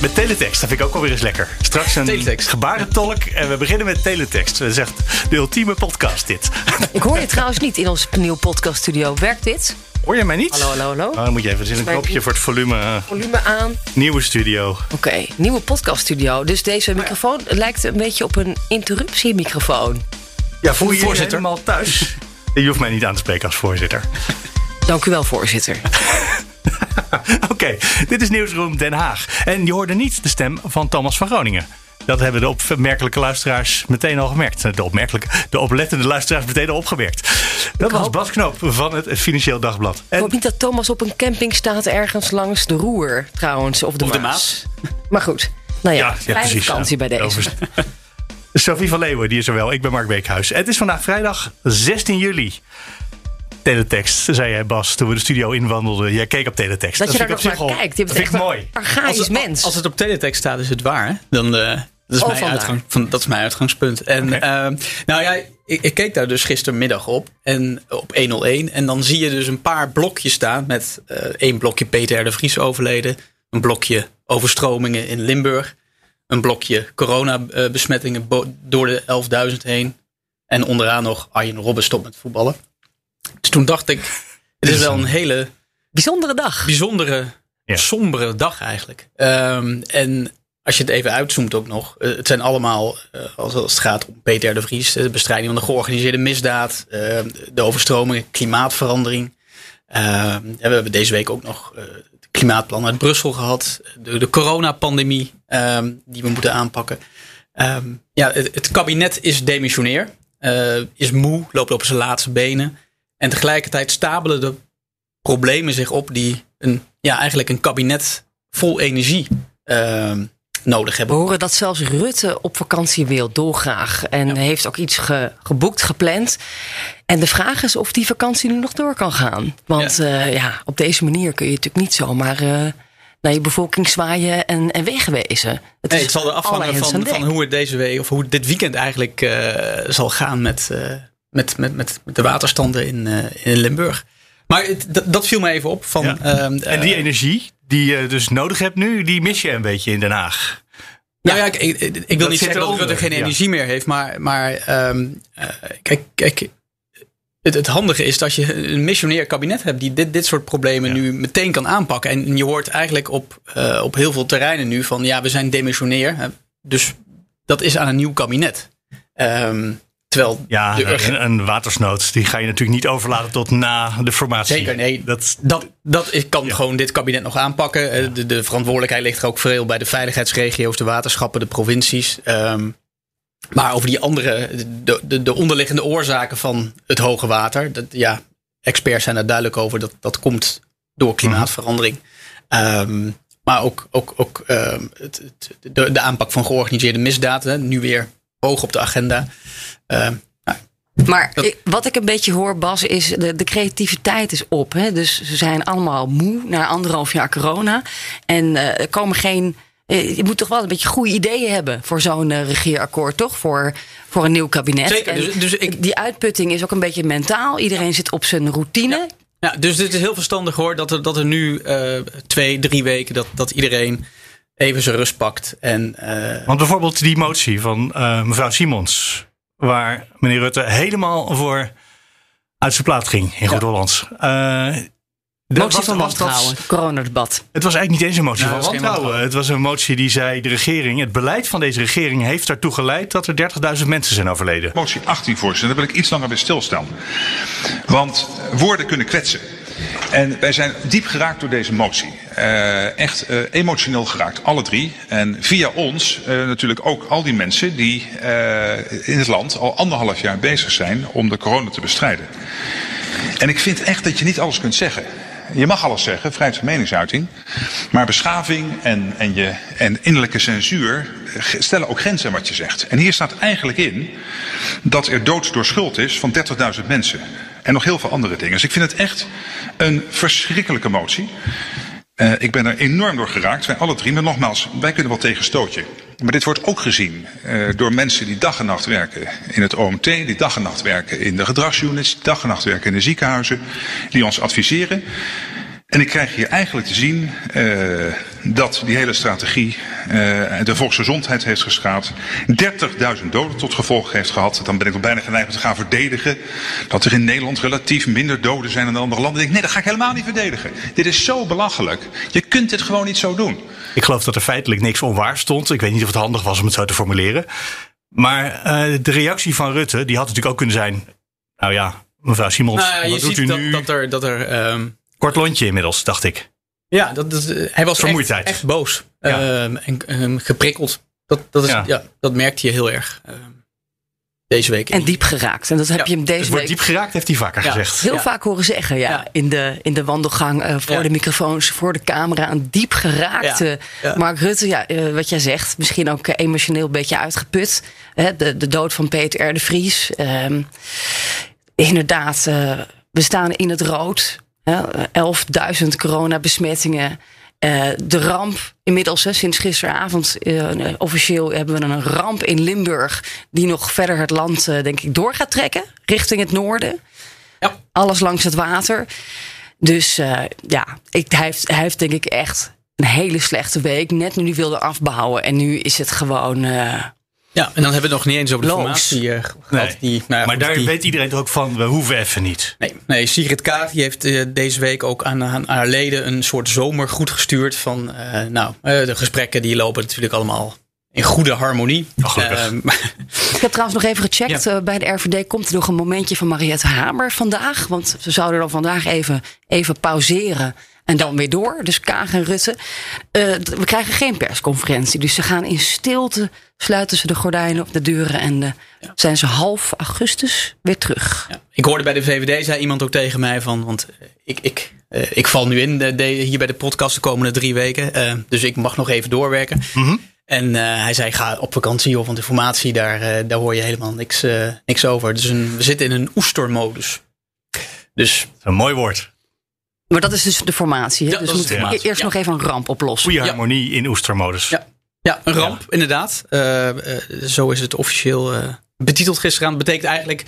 met teletext. Dat vind ik ook alweer eens lekker. Straks een teletext. gebarentolk en we beginnen met teletext. Dat is echt de ultieme podcast dit. Ik hoor je trouwens niet in ons nieuwe podcaststudio. Werkt dit? Hoor je mij niet? Hallo, hallo, hallo. Oh, dan moet je even, een knopje voor het volume. Uh, volume aan. Nieuwe studio. Oké, okay, nieuwe podcaststudio. Dus deze microfoon lijkt een beetje op een interruptiemicrofoon. Ja, voel je je helemaal thuis? je hoeft mij niet aan te spreken als voorzitter. Dank u wel, voorzitter. Oké, dit is Nieuwsroom Den Haag. En je hoorde niet de stem van Thomas van Groningen. Dat hebben de opmerkelijke luisteraars meteen al gemerkt. De, opmerkelijke, de oplettende luisteraars meteen al opgemerkt. Dat was Bas Knoop van het Financieel Dagblad. En... Ik hoop niet dat Thomas op een camping staat ergens langs de Roer trouwens. Of de, of Maas. Maar goed, nou ja, ja, ja precies, vakantie bij deze. Sophie van Leeuwen, die is er wel. Ik ben Mark Beekhuis. Het is vandaag vrijdag 16 juli teletext, zei jij Bas, toen we de studio inwandelden. Jij keek op teletext. Dat, je daar nog naar kijkt. Je bent echt mooi. als mens. Als het op teletext staat, is het waar. Dan, uh, dat, is oh, mijn uitgang, van, dat is mijn uitgangspunt. En okay. uh, nou ja, ik, ik, keek daar dus gistermiddag op. En op 101. En dan zie je dus een paar blokjes staan. Met uh, één blokje Peter de Vries overleden. Een blokje overstromingen in Limburg. Een blokje coronabesmettingen door de 11.000 heen. En onderaan nog Arjen Robben stopt met voetballen. Dus toen dacht ik, het is wel een hele... Bijzondere dag. Bijzondere, ja. sombere dag eigenlijk. Um, en als je het even uitzoomt ook nog. Uh, het zijn allemaal, uh, als, als, het gaat om Peter de Vries. De bestrijding van de georganiseerde misdaad. Uh, de overstromingen, klimaatverandering. Ehm, we hebben deze week ook nog het klimaatplan uit Brussel gehad. De, de coronapandemie ehm, die we moeten aanpakken. ja, het, het, kabinet is demissionair. is moe, loopt op zijn laatste benen. En tegelijkertijd stapelen de problemen zich op die een, ja, eigenlijk een kabinet vol energie uh, nodig hebben. We horen dat zelfs Rutte op vakantie wil, dolgraag. En heeft ook iets ge, geboekt, gepland. En de vraag is of die vakantie nu nog door kan gaan. Want ja, uh, ja op deze manier kun je natuurlijk niet zomaar... Uh, naar je bevolking zwaaien en, en wegwezen. Het, nee, het zal er afhangen van, van hoe het deze week of hoe dit weekend eigenlijk uh, zal gaan met, met, met, met, de waterstanden in, uh, in Limburg. Maar het, dat, dat, viel me even op. Van, ja. uh, en die energie die je dus nodig hebt nu, die mis je een beetje in Den Haag. Nou ja, ik, ik, ik wil niet zeggen dat Rutte geen energie meer heeft. Maar, maar um, uh, kijk, kijk het, het, handige is dat je een missionair kabinet hebt die dit, dit soort problemen ja. nu meteen kan aanpakken. En je hoort eigenlijk op, uh, op heel veel terreinen nu van ja, we zijn demissionair. Dus dat is aan een nieuw kabinet. Um, Terwijl ja, de een, watersnood, die ga je natuurlijk niet overlaten tot na de formatie. Zeker, nee. Dat, dat, dat kan ja. gewoon dit kabinet nog aanpakken. Ja. De, de, verantwoordelijkheid ligt er ook veel bij de veiligheidsregio's, de waterschappen, de provincies. Um, maar over die andere, de, de, de, onderliggende oorzaken van het hoge water, dat, ja, experts zijn er duidelijk over. Dat, dat komt door klimaatverandering. Um, maar ook, ook, ook um, het, het, de, de aanpak van georganiseerde misdaden, nu weer hoog op de agenda. Uh, maar ik, wat ik een beetje hoor, Bas, is de, de creativiteit is op. Hè? Dus ze zijn allemaal moe na anderhalf jaar corona. En uh, er komen geen. Uh, je moet toch wel een beetje goede ideeën hebben voor zo'n uh, regeerakkoord, toch? Voor, voor een nieuw kabinet. Zeker. Dus, dus ik... Die uitputting is ook een beetje mentaal. Iedereen zit op zijn routine. Ja. ja dus dit is heel verstandig hoor. Dat er, dat er nu twee, drie weken dat, dat iedereen even zijn rust pakt. En, Want bijvoorbeeld die motie van mevrouw Simons waar meneer Rutte helemaal voor uit zijn plaat ging in Goed Hollands. Uh, motie van wantrouwen, coronadebat. Het was eigenlijk niet eens een motie van wantrouwen. Het was een motie die zei, de regering, het beleid van deze regering heeft ertoe geleid dat er 30.000 mensen zijn overleden. Motie 18, voorzitter, daar wil ik iets langer bij stilstaan. Want woorden kunnen kwetsen. En wij zijn diep geraakt door deze motie. Uh, echt uh, emotioneel geraakt, alle drie. En via ons uh, natuurlijk ook al die mensen die in het land al anderhalf jaar bezig zijn om de corona te bestrijden. En ik vind echt dat je niet alles kunt zeggen. je mag alles zeggen, vrijheid van meningsuiting. Maar beschaving en, en, je, en innerlijke censuur stellen ook grenzen aan wat je zegt. En hier staat eigenlijk in dat er dood door schuld is van 30.000 mensen. En nog heel veel andere dingen. Dus ik vind het echt een verschrikkelijke motie. Uh, ik ben er enorm door geraakt, wij alle drie. Maar nogmaals, wij kunnen wel tegen stootje. Maar dit wordt ook gezien uh, door mensen die dag en nacht werken in het OMT, die dag en nacht werken in de gedragsunits, die dag en nacht werken in de ziekenhuizen, die ons adviseren. En ik krijg hier eigenlijk te zien uh, dat die hele strategie uh, de volksgezondheid heeft geschaad. 30.000 doden tot gevolg heeft gehad. Dan ben ik nog bijna geneigd om te gaan verdedigen. Dat er in Nederland relatief minder doden zijn dan in andere landen. Ik denk, nee, dat ga ik helemaal niet verdedigen. Dit is zo belachelijk. Je kunt dit gewoon niet zo doen. Ik geloof dat er feitelijk niks onwaar stond. Ik weet niet of het handig was om het zo te formuleren. Maar uh, de reactie van Rutte, die had natuurlijk ook kunnen zijn. Nou ja, mevrouw Simons, nou ja, je wat doet ziet u dat, nu? dat er. Dat er um, Kort lontje inmiddels, dacht ik. Ja, dat, dat, hij was echt, Vermoeidheid. echt boos Ja. um, en um, geprikkeld. Dat, dat, is, Ja. ja. dat merkte je heel erg um, deze week. En diep geraakt. En dat heb Ja, je hem Het deze wordt week diep geraakt, heeft hij vaker Ja. gezegd. heel Ja. vaak horen zeggen. Ja, Ja. In, de, in de wandelgang, eh, voor Ja. de microfoons, voor de camera. Een diep geraakte Ja. Ja. Mark Rutte. Ja, eh, wat jij zegt, misschien ook eh, emotioneel een beetje uitgeput. Hè, de, de dood van Peter R. de Vries. Ehm, inderdaad, eh, we staan in het rood. Hè, 11.000 coronabesmettingen. Eh, de ramp, inmiddels hè, sinds gisteravond, eh, officieel hebben we een ramp in Limburg. die nog verder het land, eh, denk ik, door gaat trekken. richting het noorden. Ja. Alles langs het water. Dus ja, ik, hij, heeft, hij heeft denk ik echt een hele slechte week. Net nu hij wilde afbouwen. En nu is het gewoon. Ja, en dan hebben we het nog niet eens over de Loos. formatie eh, gehad. Nee. Die, nou ja, maar daar die- weet iedereen toch ook van, we hoeven even niet. Nee, nee Sigrid Kaag heeft eh, deze week ook aan, aan haar leden een soort zomergoed gestuurd. Van, eh, nou, eh, de gesprekken die lopen natuurlijk allemaal in goede harmonie. Oh, gelukkig. Ik heb trouwens nog even gecheckt. Ja. bij de RVD komt er nog een momentje van Mariette Hamer vandaag. Want ze zouden dan vandaag even, even pauzeren. En dan weer door. Dus Kaag en Rutte. Eh, we krijgen geen persconferentie. Dus ze gaan in stilte. Sluiten ze de gordijnen op de deuren. En eh, zijn ze half augustus weer terug. ja. Ik hoorde bij de VVD, zei iemand ook tegen mij van, want eh, ik, ik, eh, ik val nu in de, de- hier bij de podcast de komende drie weken. dus ik mag nog even doorwerken. Mhm. En eh, hij zei, ga op vakantie joh, want de formatie, daar, daar hoor je helemaal niks, eh, niks over. Dus een, we zitten in een oestermodus. Dus een mooi woord. Maar dat is dus de formatie. Hè? Ja, dus we de eerst Ja. nog even een ramp oplossen. Goede Ja. harmonie in oestermodus. Ja. Ja, een ramp, inderdaad. Eh, eh, zo is het officieel eh, betiteld gisteren. Dat betekent eigenlijk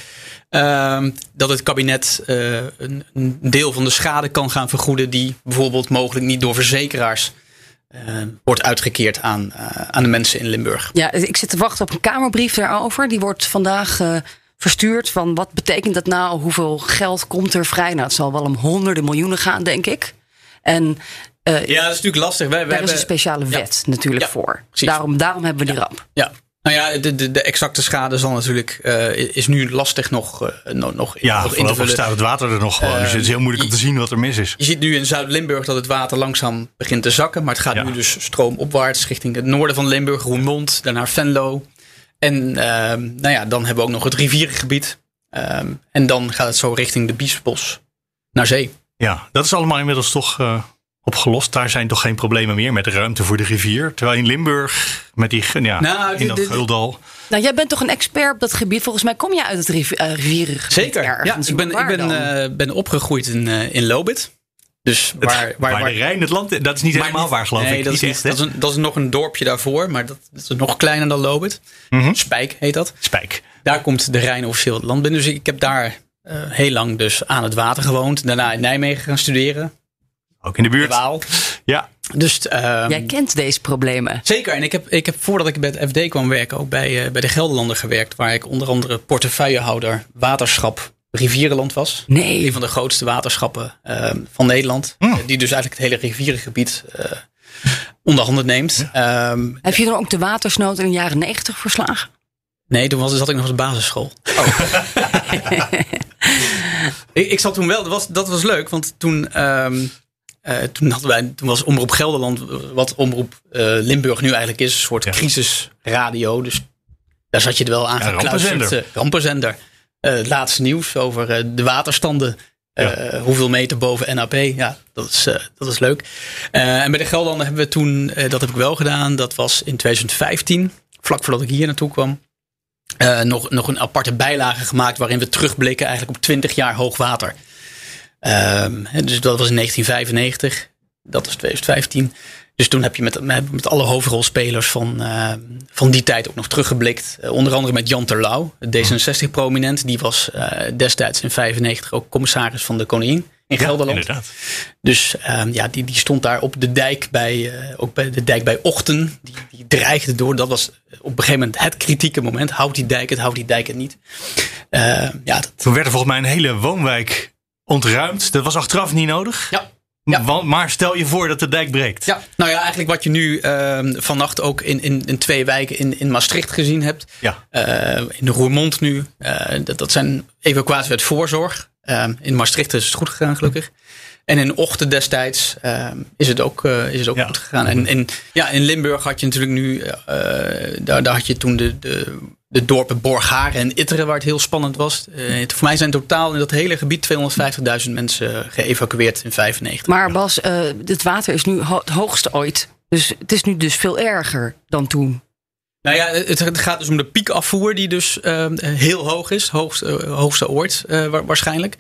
ehm, dat het kabinet een, een deel van de schade kan gaan vergoeden. die bijvoorbeeld mogelijk niet door verzekeraars eh, wordt uitgekeerd aan, aan de mensen in Limburg. Ja, ik zit te wachten op een Kamerbrief daarover. Die wordt vandaag verstuurd. Van wat betekent dat nou? Hoeveel geld komt er vrij? Nou, het zal wel om honderden miljoenen gaan, denk ik. En Ja, dat is natuurlijk lastig. Wij, wij daar is hebben- een speciale Ja. wet natuurlijk Ja, voor. precies. Daarom, daarom hebben we die ramp. Ja. Nou ja, de, de, de exacte schade zal natuurlijk, eh, is nu lastig nog, eh, nog, nog, Ja, nog in te vullen. staat het water er nog gewoon. Eh, dus het is heel moeilijk om te zien wat er mis is. Je ziet nu in Zuid-Limburg dat het water langzaam begint te zakken. Maar het gaat Ja. nu dus stroomopwaarts richting het noorden van Limburg, Roermond, daarna Venlo. En ehm, nou ja, dan hebben we ook nog het rivierengebied. Ehm, en dan gaat het zo richting de Biesbos naar zee. Ja, dat is allemaal inmiddels toch eh, opgelost. Daar zijn toch geen problemen meer met ruimte voor de rivier. Terwijl in Limburg, met die, ja, Nou, in dat Geuldal. Nou, jij bent toch een expert op dat gebied? Volgens mij kom je uit het eh, rivierengebied Zeker. Ja, ik ben, ik ben, eh, ben opgegroeid in, eh, in Lobit. Dus waar, waar, waar, waar- de Rijn het land, dat is niet helemaal niet- waar geloof nee, ik. Dat is, Niet echt, dat, is een, dat is nog een dorpje daarvoor, maar dat, dat is nog kleiner dan Lobit. Mhm. Spijk heet dat. Spijk. Daar komt de Rijn officieel het land binnen. Dus ik heb daar eh, heel lang dus aan het water gewoond. Daarna in Nijmegen gaan studeren. Ook in de De buurt. Waal. Ja, Dus ehm, Jij kent deze problemen. zeker. En ik heb, ik heb voordat ik bij het FD kwam werken ook bij, eh, bij de Gelderlander gewerkt. Waar ik onder andere portefeuillehouder waterschap Rivierenland was. Nee. Een van de grootste waterschappen ehm, van Nederland. Hmm. Eh, die dus eigenlijk het hele rivierengebied eh onder handen neemt. Ehm, Heb je dan ook de watersnood in de jaren negentig verslagen? nee, toen was, zat ik nog op de basisschool. ik, ik zat toen wel, dat was, dat was leuk, want toen, ehm, eh, toen, hadden wij, toen was Omroep Gelderland, wat Omroep eh, Limburg nu eigenlijk is, een soort Ja. crisisradio. Dus daar zat je er wel aan Ja, gekluisterd. rampenzender. eh, rampenzender. Het laatste nieuws over de waterstanden Ja. hoeveel meter boven NAP? Ja, dat is, dat is leuk. en bij de Geldlanden hebben we toen, dat heb ik wel gedaan, dat was in 2015, vlak voordat ik hier naartoe kwam. nog, nog een aparte bijlage gemaakt waarin we terugblikken eigenlijk op 20 jaar hoogwater. Um, dus dat was in 1995. Dat is 2015. Dus toen heb je met, met alle hoofdrolspelers van, uh, van die tijd ook nog teruggeblikt. Uh, onder andere met Jan Terlouw, D66-prominent. Die was uh, destijds in 95 ook commissaris van de Koningin in Gelderland. Inderdaad. Dus ja, die, die stond daar op de dijk bij, ook bij de dijk bij Ochten. Die, die dreigde door. Dat was op een gegeven moment het kritieke moment. Houdt die dijk het, houdt die dijk het niet. ja, dat... Toen werd er volgens mij een hele woonwijk ontruimd. Dat was achteraf niet nodig. Ja. Ja. Maar stel je voor dat de dijk breekt. Ja, nou ja, eigenlijk wat je nu uh, vannacht ook in, in, in twee wijken in, in Maastricht gezien hebt. Ja. Uh, in de Roermond nu. Uh, dat, dat zijn evacuaties uit voorzorg. Ehm, in Maastricht is het goed gegaan, gelukkig. En in Ochten destijds ehm, is het ook, is het ook goed gegaan. En, en ja, in Limburg had je natuurlijk nu, daar, daar had je toen de, de de dorpen Borgharen en Itteren, waar het heel spannend was. Uh, voor mij zijn totaal in dat hele gebied 250.000 mensen geëvacueerd in 95. Maar Bas, uh, het water is nu het hoogste ooit. Dus het is nu dus veel erger dan toen. Nou ja, het gaat dus om de piekafvoer die dus uh, heel hoog is. Hoogste, uh, hoogste ooit uh, waarschijnlijk.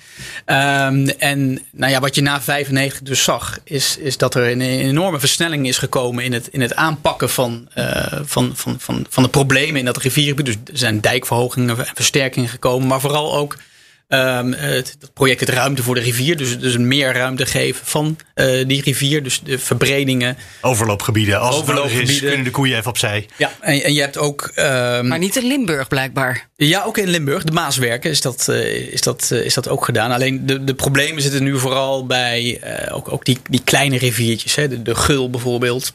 Um, en nou ja, wat je na 95 dus zag, is, is dat er een, enorme versnelling is gekomen in het, in het aanpakken van, van, van, van, van de problemen in dat riviergebied. Dus er zijn dijkverhogingen en versterkingen gekomen, maar vooral ook Um, het, project het ruimte voor de rivier. Dus, dus meer ruimte geven van uh, die rivier. Dus de verbredingen. Overloopgebieden. Als overloopgebieden. het is, kunnen de koeien even opzij. Ja, en, en je hebt ook... Um, maar niet in Limburg blijkbaar. Ja, ook in Limburg. De Maaswerken is dat, uh, is dat, uh, is dat ook gedaan. Alleen de, de problemen zitten nu vooral bij ook, ook die, die kleine riviertjes. Hè. De, de Gul bijvoorbeeld.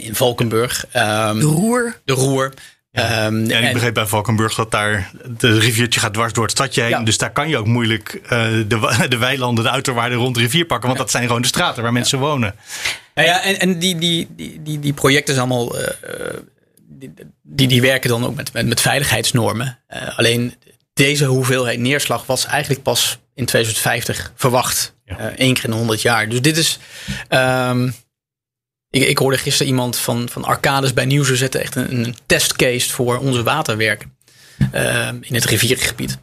in Valkenburg. Um, de Roer. De Roer. Ja. Um, en ik begreep bij Valkenburg dat daar de riviertje gaat dwars door het stadje heen. Dus daar kan je ook moeilijk uh, de, de weilanden, de uiterwaarden rond de rivier pakken. Want dat zijn gewoon de straten waar mensen wonen. Nou ja, en, en die, die, die, die, die projecten zijn allemaal. Uh, die, die werken dan ook met, met, met veiligheidsnormen. Uh, alleen deze hoeveelheid neerslag was eigenlijk pas in 2050 verwacht. Eén keer in 100 jaar. Dus dit is. Um, ik, ik hoorde gisteren iemand van, van Arcades bij Nieuws zetten echt een, een testcase voor onze waterwerken uh, in het riviergebied.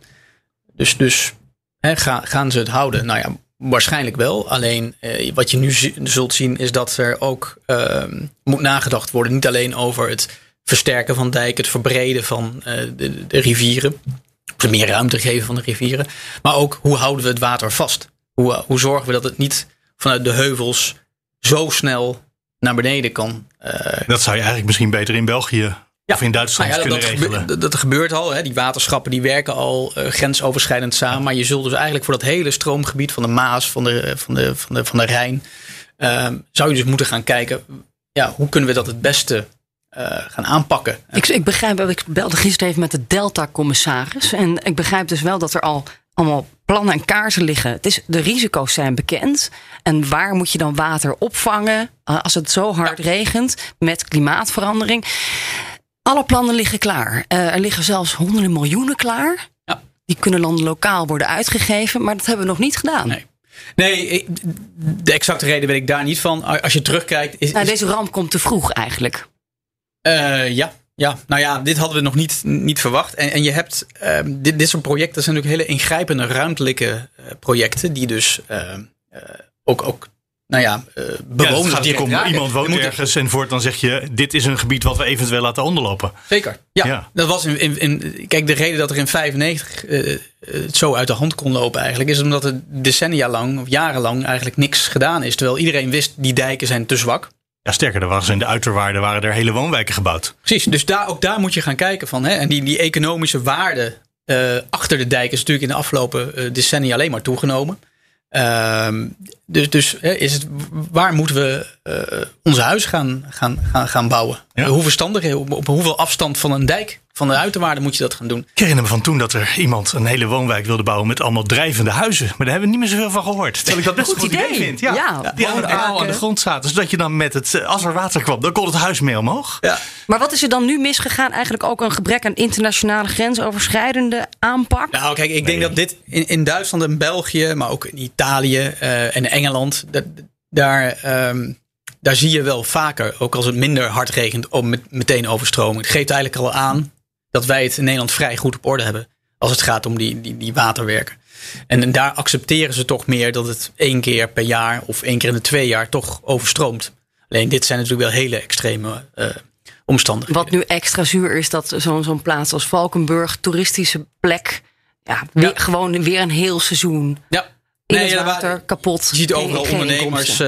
Dus, dus hè, ga, gaan ze het houden? Nou ja, waarschijnlijk wel. Alleen uh, wat je nu zult zien is dat er ook uh, moet nagedacht worden. Niet alleen over het versterken van dijken, het verbreden van uh, de, de, rivieren. Of meer ruimte geven van de rivieren. Maar ook hoe houden we het water vast? Hoe, hoe zorgen we dat het niet vanuit de heuvels zo snel naar beneden kan. Uh, dat zou je eigenlijk misschien beter in België ja. of in Duitsland nou ja, kunnen dat regelen. Gebeurt, dat, gebeurt al. Hè. Die waterschappen die werken al uh, grensoverschrijdend samen. Maar je zult dus eigenlijk voor dat hele stroomgebied van de Maas, van de, van de, van de, van de Rijn, uh, zou je dus moeten gaan kijken, ja, hoe kunnen we dat het beste uh, gaan aanpakken. Ik, ik begrijp, ik belde gisteren even met de Delta-commissaris. En ik begrijp dus wel dat er al allemaal plannen en kaarten liggen. Het is, de risico's zijn bekend. En waar moet je dan water opvangen eh, als het zo hard regent met klimaatverandering? Alle plannen liggen klaar. Uh, er liggen zelfs honderden miljoenen klaar. Ja. Die kunnen dan lokaal worden uitgegeven, maar dat hebben we nog niet gedaan. Nee. Nee, de exacte reden weet ik daar niet van. Als je terugkijkt. Is, nou, deze ramp komt te vroeg eigenlijk. Uh, ja, ja, nou ja, dit hadden we nog niet, niet verwacht. En, en je hebt uh, dit, dit soort projecten zijn natuurlijk hele ingrijpende ruimtelijke uh, projecten, die dus uh, ook, ook nou ja, bewoners. Ja, direct, ja, iemand woont ergens en voort dan zeg je: dit is een gebied wat we eventueel laten onderlopen. Zeker. Ja, ja. dat was in, in, in, Kijk, de reden dat er in 95 het zo uit de hand kon lopen, eigenlijk, is omdat er decennia lang of jarenlang eigenlijk niks gedaan is. Terwijl iedereen wist die dijken zijn te zwak. Ja, sterker, er was in de uiterwaarden waren er hele woonwijken gebouwd. Precies, dus daar, ook daar moet je gaan kijken van. Hè? En die, die economische waarde uh, achter de dijk is natuurlijk in de afgelopen uh, decennia alleen maar toegenomen. Uh, dus dus hè, is het, waar moeten we uh, onze huis gaan, gaan, gaan, gaan bouwen? Ja. Hoe verstandig, op, op hoeveel afstand van een dijk van de uiterwaarden moet je dat gaan doen. Ik herinner me van toen dat er iemand een hele woonwijk wilde bouwen met allemaal drijvende huizen. Maar daar hebben we niet meer zoveel van gehoord. Terwijl ik dat best een goed idee, vind. Ja, Ja, die aan, aan de grond zaten. Zodat je dan met het, eh, als er water kwam, dan kon het huis mee omhoog. Ja. Maar wat is er dan nu misgegaan? Eigenlijk ook een gebrek aan internationale grensoverschrijdende aanpak? Nou, kijk, ik denk dat dit in, in Duitsland en België, maar ook in Italië eh, en Engeland, da- daar, ehm, daar zie je wel vaker, ook als het minder hard regent, met, meteen overstroming. Het geeft eigenlijk al aan dat wij het in Nederland vrij goed op orde hebben als het gaat om die, die, die waterwerken. En, en daar accepteren ze toch meer dat het één keer per jaar of één keer in de twee jaar toch overstroomt. Alleen dit zijn natuurlijk wel hele extreme eh, omstandigheden. Wat nu extra zuur is, dat zo'n zo'n plaats als Valkenburg, toeristische plek, ja, weer, Ja. gewoon weer een heel seizoen Ja. in Nee, het ja, water kapot. Je ziet overal ondernemers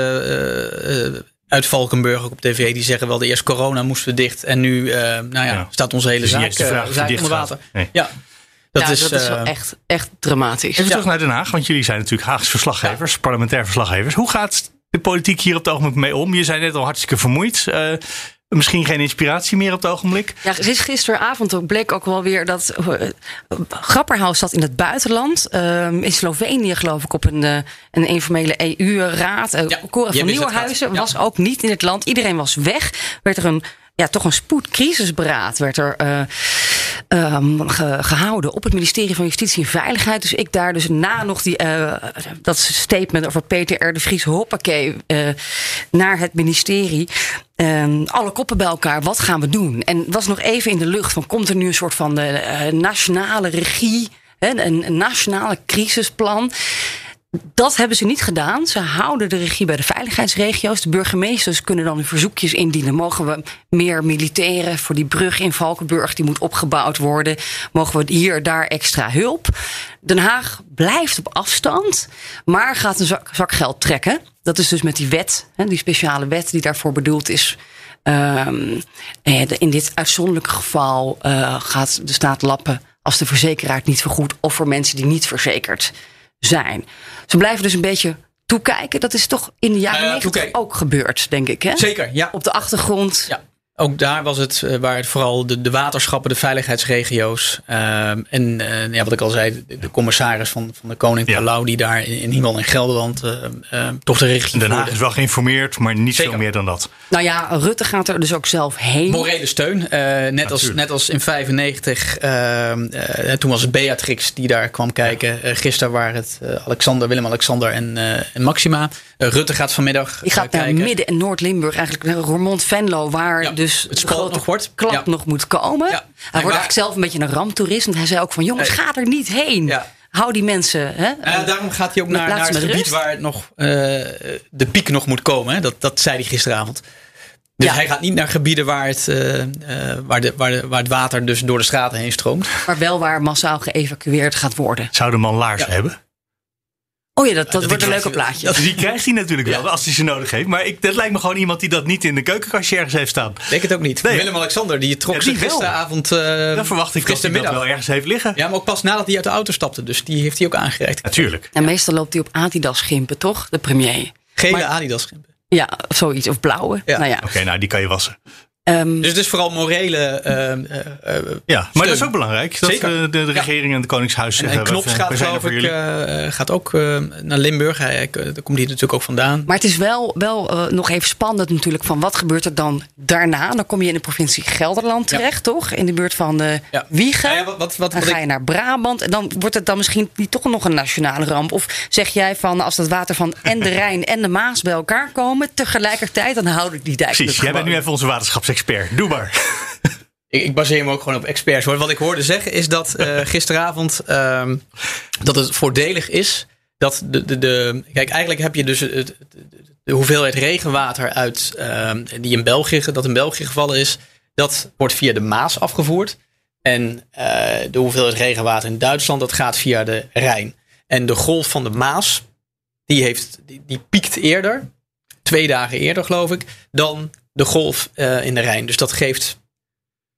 uit Valkenburg ook op tv die zeggen wel de eerst corona moesten we dicht en nu eh, nou ja, Ja. staat onze hele Dus zaak, de vraag eh, zaak onder water. Nee. Ja, dat ja, is, dat is wel eh, echt, echt dramatisch. Even terug naar Den Haag, want jullie zijn natuurlijk Haagse verslaggevers, parlementair verslaggevers. Hoe gaat de politiek hier op het ogenblik mee om? Je zijn net al hartstikke vermoeid. Eh, misschien geen inspiratie meer op het ogenblik. Ja, sinds gisteravond ook bleek ook wel weer dat uh, Grapperhaus zat in het buitenland. Ehm, in Slovenië geloof ik op een, eh, een informele EU-raad. Uh, Ja, Cora van Nieuwenhuizen. Ja. was ook niet in het land. Iedereen was weg. Werd er een, ja, toch een spoedcrisisberaad werd er, ehm, ge- gehouden op het ministerie van Justitie en Veiligheid. Dus ik daar dus na nog die, eh, dat statement over Peter R. de Vries, hoppakee, eh, naar het ministerie. Ehm, alle koppen bij elkaar, wat gaan we doen? En was nog even in de lucht van, komt er nu een soort van eh, nationale regie, hè, een, een nationale crisisplan? Dat hebben ze niet gedaan. Ze houden de regie bij de veiligheidsregio's. De burgemeesters kunnen dan hun verzoekjes indienen. Mogen we meer militairen voor die brug in Valkenburg? Die moet opgebouwd worden. Mogen we hier, daar extra hulp? Den Haag blijft op afstand, maar gaat een zak, geld trekken. Dat is dus met die wet, die speciale wet die daarvoor bedoeld is. Ehm, eh, in dit uitzonderlijke geval eh, gaat de staat lappen als de verzekeraar het niet vergoedt of voor mensen die niet verzekerd zijn. Ze blijven dus een beetje toekijken. Dat is toch in de jaren Nou 90 toekijken. ook gebeurd, denk ik. Hè? Zeker, ja. Op de achtergrond. Ja. Ook daar was het eh, waar het vooral de, de waterschappen, de veiligheidsregio's. ehm, en eh, ja, wat ik al zei, de, de commissaris van, van de Koning Ja. Palau, die daar in, in ieder geval in Gelderland eh, eh, toch de regie Den Haag is wel geïnformeerd, maar niet Zeker. veel meer dan dat. Nou ja, Rutte gaat er dus ook zelf heen. Morele steun. Eh, net, als, net als in 95. ehm, eh, toen was het Beatrix die daar kwam kijken. Eh, gisteren waren het eh, Alexander, Willem-Alexander en, eh, en Maxima. Eh, Rutte gaat vanmiddag Die gaat eh, naar kijken. Midden- en Noord-Limburg, eigenlijk naar Roermond-Venlo, waar Ja, dus het de grote nog wordt. klap Ja. nog moet komen. Ja. Hij En wordt waar- eigenlijk zelf een beetje een ramptoerist, want hij zei ook van jongens, ga er niet heen. Ja. Hou die mensen. Hè? Ja, daarom gaat hij ook naar, naar het gebied rust. waar het nog, eh, de piek nog moet komen. Hè? Dat, dat zei hij gisteravond. Dus Ja. hij gaat niet naar gebieden waar het, eh, eh, waar, de, waar, de, waar het water dus door de straten heen stroomt. Maar wel waar massaal geëvacueerd gaat worden. Zou de man Ja. hebben? Oh ja, dat, dat dat wordt een leuke je- plaatje. dat- Die krijgt hij natuurlijk wel, als hij ze nodig heeft. Maar ik, dat lijkt me gewoon iemand die dat niet in de keukenkastje ergens heeft staan. Ik denk het ook niet. Nee. Willem-Alexander die trok Ja, zich die wel. gisteravond... eh, Dan verwacht ik dat hij dat gistermiddag. wel ergens heeft liggen. Ja, maar ook pas nadat hij uit de auto stapte. Dus die heeft hij ook aangereikt. Natuurlijk. En meestal loopt hij op Adidas schimpen, toch? De premier. Gele Maar- Adidas schimpen. Ja, of zoiets. Of blauwe. Ja. Nou ja. Oké, nou die kan je wassen. Ehm, Dus het is vooral morele... eh, eh, eh, Ja, maar dat is ook belangrijk. Dat Zeker. de, de Ja. regering en het Koningshuis en, en Knops gaat geloof ik gaat ook naar Limburg. Hij, daar komt hij natuurlijk ook vandaan. Maar het is wel, wel nog even spannend natuurlijk van wat gebeurt er dan daarna. Dan kom je in de provincie Gelderland Ja. terecht, toch? In de buurt van Ja. Wiegen. Nou ja, wat- wat- wat- dan wat ga ik- je naar Brabant. En dan wordt het dan misschien niet toch nog een nationale ramp. Of zeg jij van als dat water van en de Rijn en de Maas bij elkaar komen tegelijkertijd, dan houden die dijken Precies, jij bent nu even onze waterschapsexpert. Doe maar. Ik, ik baseer me ook gewoon op experts. Hoor. Wat ik hoorde zeggen is dat eh, gisteravond ehm, dat het voordelig is dat de, de, de. Kijk, eigenlijk heb je dus het, het- de hoeveelheid regenwater uit ehm, die in België, dat in België gevallen is, dat wordt via de Maas afgevoerd. En eh, de hoeveelheid regenwater in Duitsland, dat gaat via de Rijn. En de golf van de Maas, die, heeft, die, die piekt eerder, twee dagen eerder geloof ik, dan de golf eh, in de Rijn. Dus dat geeft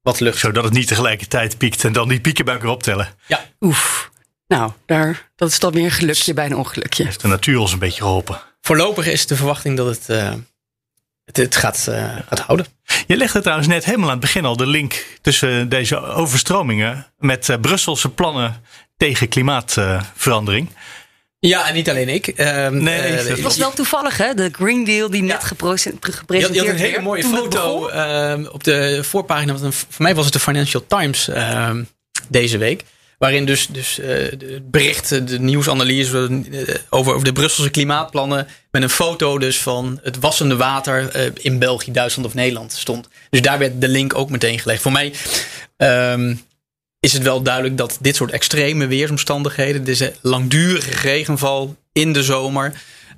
wat lucht. Zodat het niet tegelijkertijd piekt en dan die pieken bij elkaar optellen. Ja, Oef. Nou, daar, dat is dan weer een gelukje bij een ongelukje. Heeft de natuur ons een beetje geholpen. voorlopig is de verwachting dat het, eh, het, het gaat, uh, gaat houden. Je legde trouwens net helemaal aan het begin al de link tussen deze overstromingen met uh, Brusselse plannen tegen klimaatverandering. Ja, en niet alleen ik. Um, nee, uh, het was wel toevallig, hè? De Green Deal die net gepresenteerd werd. Je had een hele mooie foto uh, op de voorpagina. Voor mij was het de Financial Times uh, deze week. Waarin dus, dus uh, de berichten, de nieuwsanalyse uh, over, over de Brusselse klimaatplannen. met een foto dus van het wassende water uh, in België, Duitsland of Nederland stond. Dus daar werd de link ook meteen gelegd. Voor mij um, is het wel duidelijk dat dit soort extreme weersomstandigheden, deze langdurige regenval in de zomer.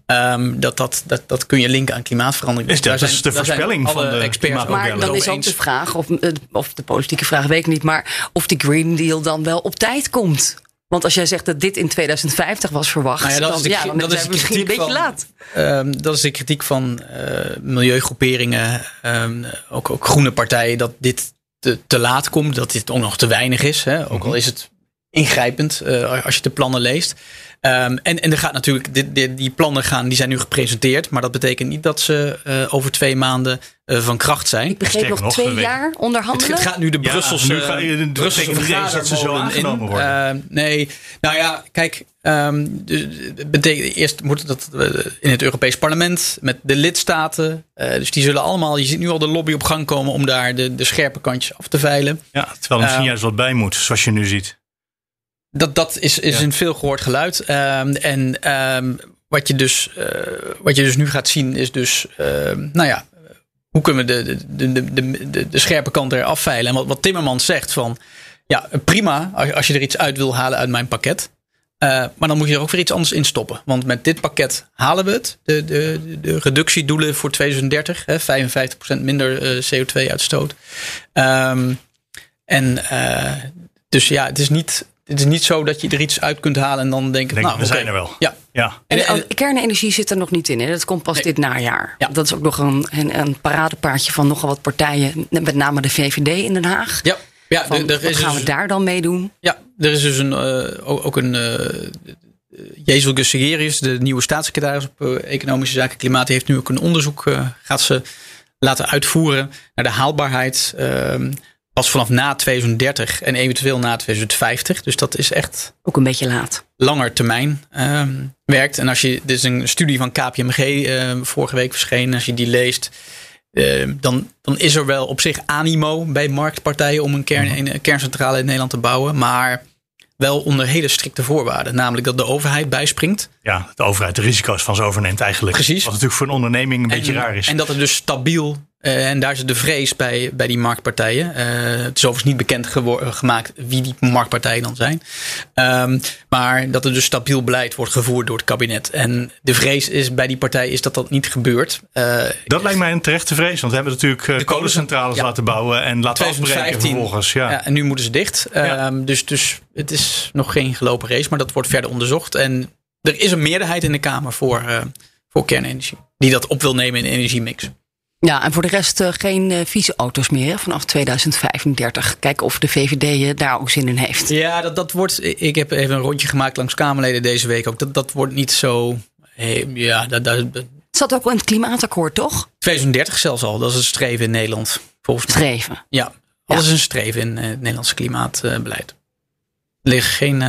Um, dat, dat, dat, dat kun je linken aan klimaatverandering. Is dat, dat is de voorspelling van de experts. Maar dan is ook de vraag, of, eh, of de politieke vraag weet ik niet, maar of die Green Deal dan wel op tijd komt. Want als jij zegt dat dit in 2050 was verwacht, nou ja, dat dan, is de, ja, dan dat is misschien een beetje van, laat. Um, dat is de kritiek van uh, milieugroeperingen, um, ook, ook groene partijen, dat dit te, te laat komt, dat dit ook nog te weinig is. Hè? Ook al mhm. is het ingrijpend uh, als je de plannen leest. Um, en, en er gaat natuurlijk, dit, dit, die plannen gaan, die zijn nu gepresenteerd. Maar dat betekent niet dat ze uh, over twee maanden uh, van kracht zijn. Ik begreep nog, nog twee jaar onderhandelen. Het, het, gaat nu de Brusselse, ja, nu ga je de Brusselse dat ze zo aangenomen worden. Uh, nee, nou ja, kijk. Um, dus, betekent, eerst moet dat in het Europees Parlement met de lidstaten. dus die zullen allemaal, je ziet nu al de lobby op gang komen om daar de, de scherpe kantjes af te veilen. Ja, terwijl er misschien juist wat bij moet, zoals je nu ziet. Dat, dat is, is een veel gehoord geluid. Um, en um, wat, je dus, uh, wat je dus nu gaat zien is dus, uh, nou ja, hoe kunnen we de, de, de, de, de, de scherpe kant er afveilen? En wat, wat Timmermans zegt van, ja, prima als je er iets uit wil halen uit mijn pakket. Uh, maar dan moet je er ook weer iets anders in stoppen. Want met dit pakket halen we het. De, de, de reductiedoelen voor 2030. Hè, 55% minder uh, CO2-uitstoot. Um, en uh, dus ja, het is niet het is niet zo dat je er iets uit kunt halen en dan denken, Denk, nou, we zijn er wel. Ja. ja. En, en, kernenergie zit er nog niet in. Hè? Dat komt pas nee. dit najaar. Ja. Dat is ook nog een, een, een paradepaardje van nogal wat partijen, met name de VVD in Den Haag. Ja. Ja, van, er, is gaan dus, we daar dan mee doen? Ja, er is dus een, uh, ook een uh, Jezel Gussegerius, de nieuwe staatssecretaris op uh, Economische Zaken en Klimaat, heeft nu ook een onderzoek, gaat ze laten uitvoeren naar de haalbaarheid ehm, pas vanaf na 2030 en eventueel na 2050. Dus dat is echt. Ook een beetje laat. Langer termijn um, werkt. En als je. Dit is een studie van KPMG uh, ehm, vorige week verschenen. Als je die leest. Uh, dan, dan is er wel op zich animo bij marktpartijen om een, kern, mhm. een kerncentrale in Nederland te bouwen. Maar wel onder hele strikte voorwaarden. Namelijk dat de overheid bijspringt. Ja, de overheid de risico's van ze overneemt eigenlijk. Precies. Wat natuurlijk voor een onderneming een en, beetje raar is. En dat het dus stabiel uh, en daar is de vrees bij, bij die marktpartijen. Uh, het is overigens niet bekend gemaakt wie die marktpartijen dan zijn. Um, maar dat er dus stabiel beleid wordt gevoerd door het kabinet. En de vrees is bij die partij is dat dat niet gebeurt. Uh, dat lijkt mij een terechte vrees. Want we hebben natuurlijk de kolencentrales ja. laten bouwen en laten 2015, afbreken vervolgens. Ja. ja. en nu moeten ze dicht. Ja. Um, dus, dus het is nog geen gelopen race, maar dat wordt verder onderzocht. En er is een meerderheid in de Kamer voor, voor kernenergie. Die dat op wil nemen in de energiemix. Ja, en voor de rest uh, geen uh, vieze auto's meer vanaf 2035. Kijken of de VVD uh, daar ook zin in heeft. Ja, dat, dat wordt. Ik heb even een rondje gemaakt langs Kamerleden deze week ook. Dat, dat wordt niet zo. Hey, ja, dat, dat, het zat ook in het klimaatakkoord, toch? 2030 zelfs al. Dat is een streven in Nederland. Volgens mij. Streven. Ja, alles ja. is een streven in het Nederlandse klimaatbeleid. Er liggen geen.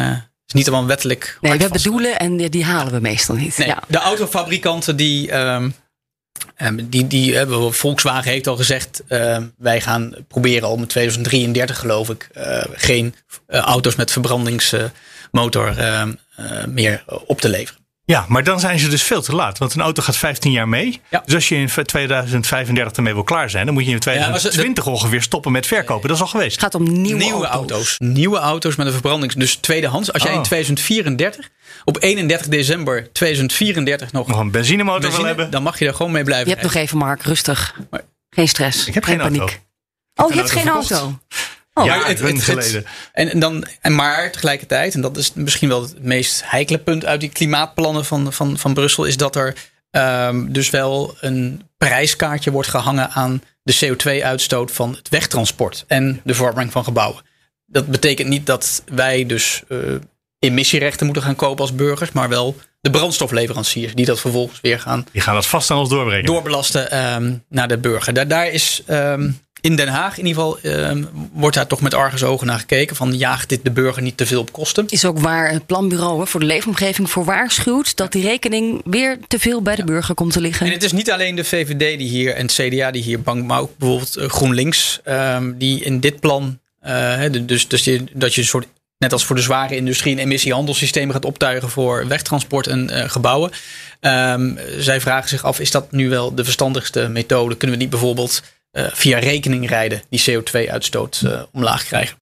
is niet allemaal wettelijk. Nee, we hebben doelen en die halen we meestal niet. Nee, ja. De autofabrikanten die. Um, Um, die, die, uh, Volkswagen heeft al gezegd, uh, wij gaan proberen om in 2033 geloof ik uh, geen auto's met verbrandingsmotor meer op te leveren. Ja, maar dan zijn ze dus veel te laat. Want een auto gaat 15 jaar mee. Ja. Dus als je in 2035 ermee wil klaar zijn, dan moet je in 2020 ja, ongeveer stoppen met verkopen. Dat is al geweest. Het gaat om nieuwe, nieuwe auto's. auto's. Nieuwe auto's met een verbrandings. Dus tweedehands. Als oh. jij in 2034 op 31 december 2034 nog, nog een benzinemotor benzine, wil hebben, dan mag je er gewoon mee blijven. Je hebt nog even, Mark, rustig. Geen stress. Ik heb geen, geen paniek. Auto. Oh, je hebt geen verkocht. auto. Oh. Ja, het, het, geleden. Het, en, dan, en maar tegelijkertijd, en dat is misschien wel het meest heikele punt uit die klimaatplannen van, van, van Brussel, is dat er um, dus wel een prijskaartje wordt gehangen aan de CO2-uitstoot van het wegtransport en de verwarming van gebouwen. Dat betekent niet dat wij dus uh, emissierechten moeten gaan kopen als burgers, maar wel de brandstofleveranciers die dat vervolgens weer gaan. Die gaan dat vast aan ons doorbrengen. Doorbelasten ehm, naar de burger. Daar, daar is ehm, in Den Haag in ieder geval ehm, wordt daar toch met argusogen naar gekeken. Van jaagt dit de burger niet te veel op kosten? Is ook waar het planbureau voor de leefomgeving voor waarschuwt dat die rekening weer te veel bij de burger komt te liggen. En het is niet alleen de VVD die hier en het CDA die hier bang, maar ook bijvoorbeeld eh, GroenLinks die in dit plan. Uh, dus, dus je, dat je een soort net als voor de zware industrie, een emissiehandelssysteem gaat optuigen voor wegtransport en uh, gebouwen. Um, zij vragen zich af: is dat nu wel de verstandigste methode? Kunnen we niet bijvoorbeeld via rekening rijden die CO2-uitstoot uh, omlaag krijgen?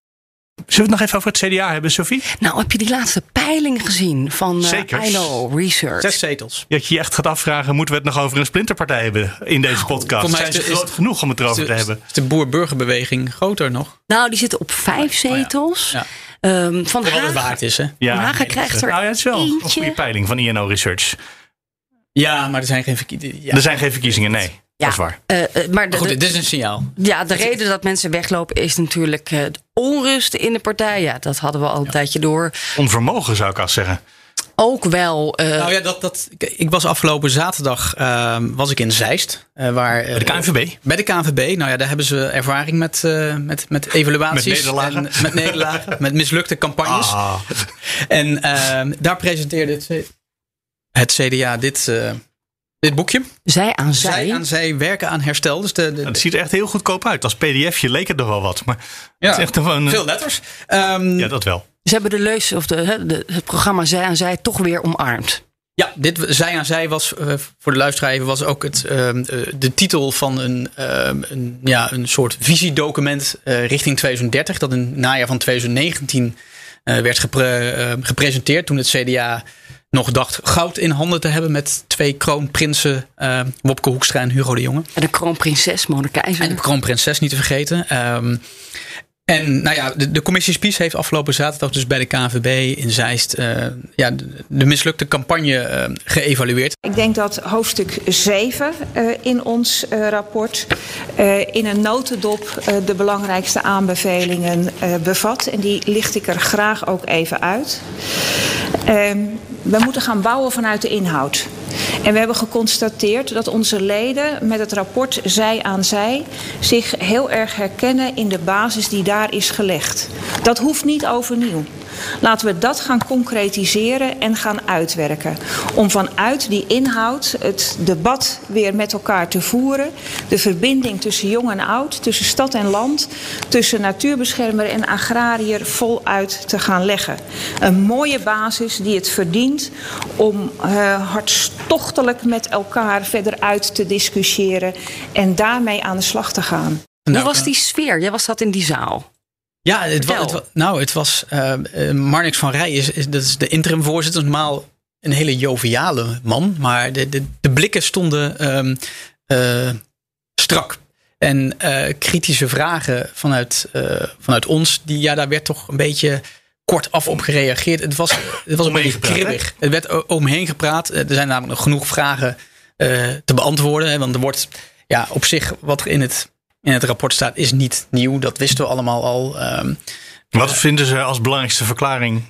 Zullen we het nog even over het CDA hebben, Sophie? Nou, heb je die laatste peiling gezien van uh, INO Research? Zes zetels. Dat je je echt gaat afvragen, moeten we het nog over een splinterpartij hebben in deze nou, podcast? Zijn ze groot genoeg om het erover de, te hebben? Is de boer-burgerbeweging groter nog? Nou, die zitten op vijf zetels. Oh ja. Ja. Um, van Hagen, het waard is, hè? Ja, Hagen krijgt er nou, ja, het is wel eentje. een goede peiling van INO Research. Ja, maar er zijn geen verkiezingen. Ja. Er zijn geen verkiezingen, nee. Ja, dat is waar. Uh, maar de, goed, dit is een signaal. Ja, de reden dat mensen weglopen is natuurlijk uh, onrust in de partij. Ja, dat hadden we al een ja. tijdje door. Onvermogen zou ik al zeggen. Ook wel. Uh, nou ja, dat, dat, ik was afgelopen zaterdag was ik in Zeist. waar, bij de KNVB? bij de KNVB. Nou ja, daar hebben ze ervaring met, met, met evaluaties. Met nederlagen? En, met nederlagen. met mislukte campagnes. Ah. En daar presenteerde het, het CDA dit dit boekje. Zij aan zij. Zij aan zij werken aan herstel. Dus de, de, het ziet er echt heel goedkoop uit. Als pdfje leek het nog wel wat. Maar ja, het is echt gewoon, veel letters. Um, ja, dat wel. Ze hebben de leus of de, de, het programma Zij aan Zij toch weer omarmd. Ja, dit Zij aan Zij was uh, voor de luisteraar was ook het, uh, de titel van een, uh, een, ja, een soort visiedocument richting 2030. Dat in het najaar van 2019 werd gepre gepresenteerd toen het CDA nog dacht goud in handen te hebben met twee kroonprinsen, uh, Wopke Hoekstra en Hugo de Jonge. En de kroonprinses Keizer. En de kroonprinses niet te vergeten. Um, en nou ja, de, commissie Spies heeft afgelopen zaterdag dus bij de KNVB in Zeist uh, ja, de, mislukte campagne uh, geëvalueerd. Ik denk dat hoofdstuk 7 uh, in ons rapport in een notendop de belangrijkste aanbevelingen bevat. En die licht ik er graag ook even uit. Ehm, we moeten gaan bouwen vanuit de inhoud. En we hebben geconstateerd dat onze leden met het rapport Zij aan Zij zich heel erg herkennen in de basis die daar is gelegd. Dat hoeft niet overnieuw. Laten we dat gaan concretiseren en gaan uitwerken. Om vanuit die inhoud het debat weer met elkaar te voeren. De verbinding tussen jong en oud, tussen stad en land, tussen natuurbeschermer en agrariër voluit te gaan leggen. Een mooie basis die het verdient om uh, hartstochtelijk met elkaar verder uit te discussiëren en daarmee aan de slag te gaan. Hoe was die sfeer? Jij was dat in die zaal. Ja, het, was, het, nou, het was. Uh, Marnix van Rij is, is, dat is de interim voorzitter. Normaal een hele joviale man. Maar de, de, de blikken stonden um, uh, strak. En uh, kritische vragen vanuit, vanuit ons, die, ja, daar werd toch een beetje kortaf op gereageerd. Het was, het was een beetje kribbig. Het werd omheen gepraat. Er zijn namelijk nog genoeg vragen te beantwoorden. Hè, want er wordt ja, op zich wat in het in het rapport staat, is niet nieuw. Dat wisten we allemaal al. Um, Wat uh, vinden ze als belangrijkste verklaring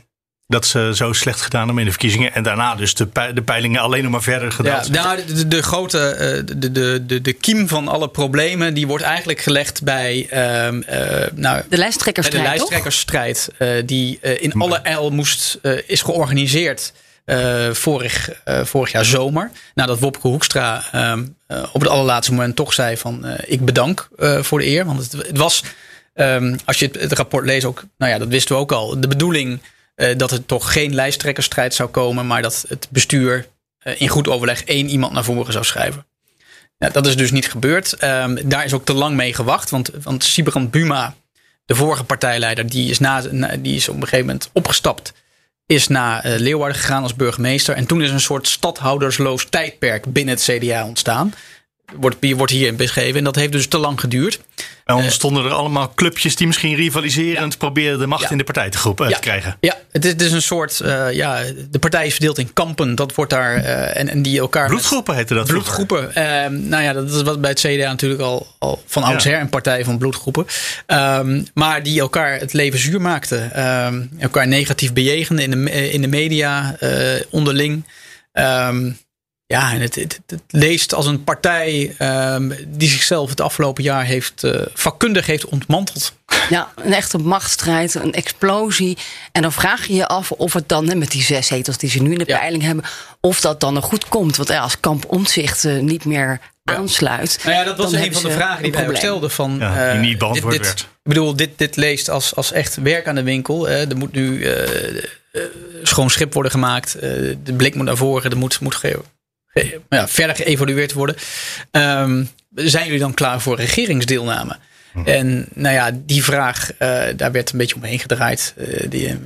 dat ze zo slecht gedaan hebben in de verkiezingen. En daarna dus de, de peilingen alleen nog maar verder gedaan. Ja, nou, de, de, grote, uh, de, de, de, de kiem van alle problemen, die wordt eigenlijk gelegd bij, uh, uh, nou, de lijsttrekkersstrijd. de lijsttrekkersstrijd, die in alle el moest, is georganiseerd. Uh, vorig, uh, vorig jaar zomer. Nadat Wopke Hoekstra uh, op het allerlaatste moment toch zei van ik bedank voor de eer. Want het, het was, um, als je het, rapport leest ook, nou ja, dat wisten we ook al. De bedoeling dat er toch geen lijsttrekkersstrijd zou komen. Maar dat het bestuur in goed overleg één iemand naar voren zou schrijven. Dat is dus niet gebeurd. Um, daar is ook te lang mee gewacht. Want, want Sibrand Buma, de vorige partijleider, die is, na, die is op een gegeven moment opgestapt is naar uh, Leeuwarden gegaan als burgemeester. En toen is een soort stadhoudersloos tijdperk binnen het CDA ontstaan. Wordt, wordt hierin beschreven. En dat heeft dus te lang geduurd. En ontstonden er allemaal clubjes die misschien rivaliserend ja. proberen de macht ja. in de partij te, groepen, ja. te krijgen. Ja, het is, het is een soort. Uh, ja, de partij is verdeeld in kampen. Dat wordt daar. Uh, en, en die elkaar. Bloedgroepen heette dat. Bloedgroepen. Uh, nou ja, dat is wat bij het CDA natuurlijk al, al van oudsher een partij van bloedgroepen. Um, maar die elkaar het leven zuur maakten. Um, elkaar negatief bejegenden in de, in de media, onderling. Ehm, ja, en het, het, het, leest als een partij um, die zichzelf het afgelopen jaar heeft uh, vakkundig heeft ontmanteld. Ja, een echte machtsstrijd, een explosie. En dan vraag je je af of het dan, met die zes zetels die ze nu in de ja. peiling hebben, of dat dan nog goed komt. Want ja, als kamp omzicht uh, niet meer ja. aansluit. Nou ja, dat was een van de vragen die wij ook stelden. Van, ja, die niet beantwoord dit, dit, werd. Ik bedoel, dit, dit leest als, als echt werk aan de winkel. Uh, er moet nu uh, schoon schip worden gemaakt. de blik moet naar voren. Er moet, moet ge ja, verder geëvalueerd worden. Um, zijn jullie dan klaar voor regeringsdeelname? Hm. En nou ja, die vraag, uh, daar werd een beetje omheen gedraaid. Uh, die,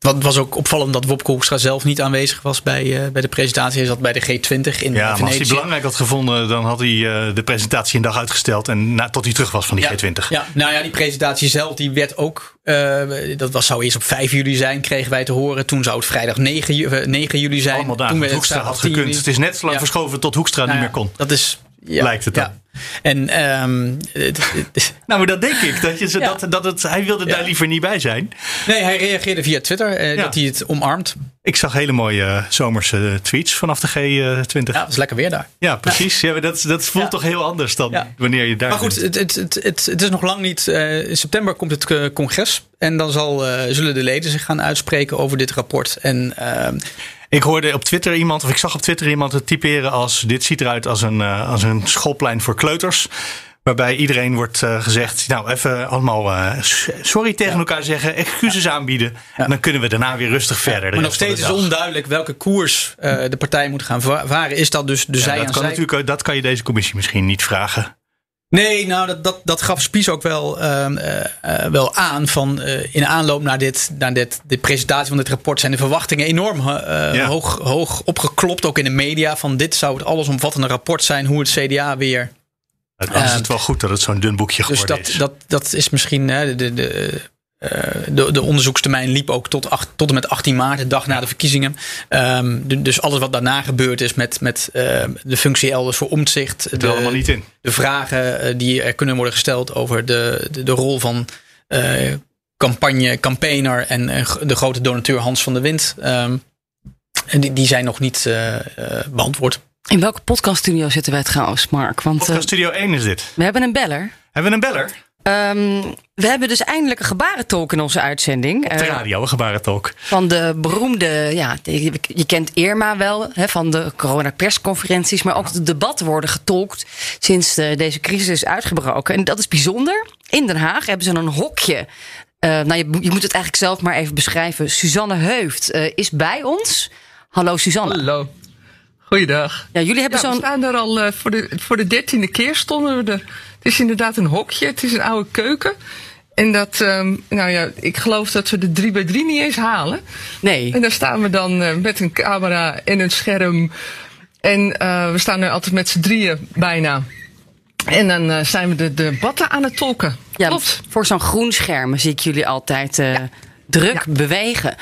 het was ook opvallend dat Wopke Hoekstra zelf niet aanwezig was bij, uh, bij de presentatie. Hij zat bij de G20 in ja, Venetië. maar als hij belangrijk had gevonden, dan had hij uh, de presentatie een dag uitgesteld. En na, tot hij terug was van die ja, G20. Ja, nou ja, die presentatie zelf die werd ook. Uh, dat was, zou eerst op 5 juli zijn, kregen wij te horen. Toen zou het vrijdag 9, 9 juli zijn. Allemaal dagen Toen Hoekstra had gekund. Juli. Het is net zo lang ja. verschoven tot Hoekstra nou niet meer kon. Dat is. Ja, Lijkt het dan. Ja. En, um, nou, maar dat denk ik. Dat je, ja. dat, dat het, hij wilde daar liever niet bij zijn. Nee, hij reageerde via Twitter uh, ja. dat hij het omarmt. Ik zag hele mooie uh, zomerse tweets vanaf de G20. Ja, dat is lekker weer daar. Ja, precies. Ja. dat, dat voelt toch heel anders dan wanneer je daar Maar goed, het, het, het, het, het is nog lang niet. Uh, in september komt het congres. En dan zal, zullen de leden zich gaan uitspreken over dit rapport. En ehm, ik hoorde op Twitter iemand, of ik zag op Twitter iemand het typeren als: dit ziet eruit als een, uh, als een schoolplein voor kleuters. Waarbij iedereen wordt uh, gezegd, nou even allemaal uh, sorry tegen ja. elkaar zeggen, excuses ja. aanbieden. Ja. En dan kunnen we daarna weer rustig verder. Maar nog steeds is onduidelijk welke koers de partij moet gaan varen. Is dat dus de zij dat aan kan zij? Natuurlijk, dat kan je deze commissie misschien niet vragen. Nee, nou, dat, dat, dat gaf Spies ook wel, uh, uh, wel aan. Van, uh, in aanloop naar, dit, naar dit, de presentatie van dit rapport zijn de verwachtingen enorm ja. hoog, hoog opgeklopt. Ook in de media. Van dit zou het allesomvattende rapport zijn. Hoe het CDA weer. Dan is het wel goed dat het zo'n dun boekje dus geworden dat, is. Dat, dat is misschien. de, de, de de, de, onderzoekstermijn liep ook tot, acht, tot en met 18 maart, de dag na de verkiezingen. Um, dus alles wat daarna gebeurd is met, met uh, de functie elders voor omzicht. De, allemaal niet in. De vragen die er kunnen worden gesteld over de, de, de rol van uh, campagne, campaigner en de grote donateur Hans van der Wind. Um, en die, die zijn nog niet uh, beantwoord. In welke podcaststudio zitten wij trouwens, Mark? Want, Podcaststudio 1 is dit. We hebben een beller. Hebben we een beller? Um, we hebben dus eindelijk een gebarentolk in onze uitzending. Op de radio, een gebarentolk. Van de beroemde, ja, je kent Irma wel, hè, van de coronapersconferenties. Maar ook de debatten worden getolkt sinds de, deze crisis is uitgebroken. En dat is bijzonder. In Den Haag hebben ze een hokje. Uh, nou, je, je, moet het eigenlijk zelf maar even beschrijven. Suzanne Heuft uh, is bij ons. Hallo Suzanne. Hallo. Goeiedag. Ja, jullie hebben ja, zo'n. We staan er al uh, voor, de, voor de dertiende keer stonden we er. Het is inderdaad een hokje. Het is een oude keuken. En dat, um, nou ja, ik geloof dat we de 3 bij 3 niet eens halen. Nee. En daar staan we dan uh, met een camera en een scherm. En uh, we staan er altijd met z'n drieën bijna. En dan uh, zijn we de debatten aan het tolken. Ja, Klopt. voor zo'n groen scherm zie ik jullie altijd ja. druk ja. bewegen.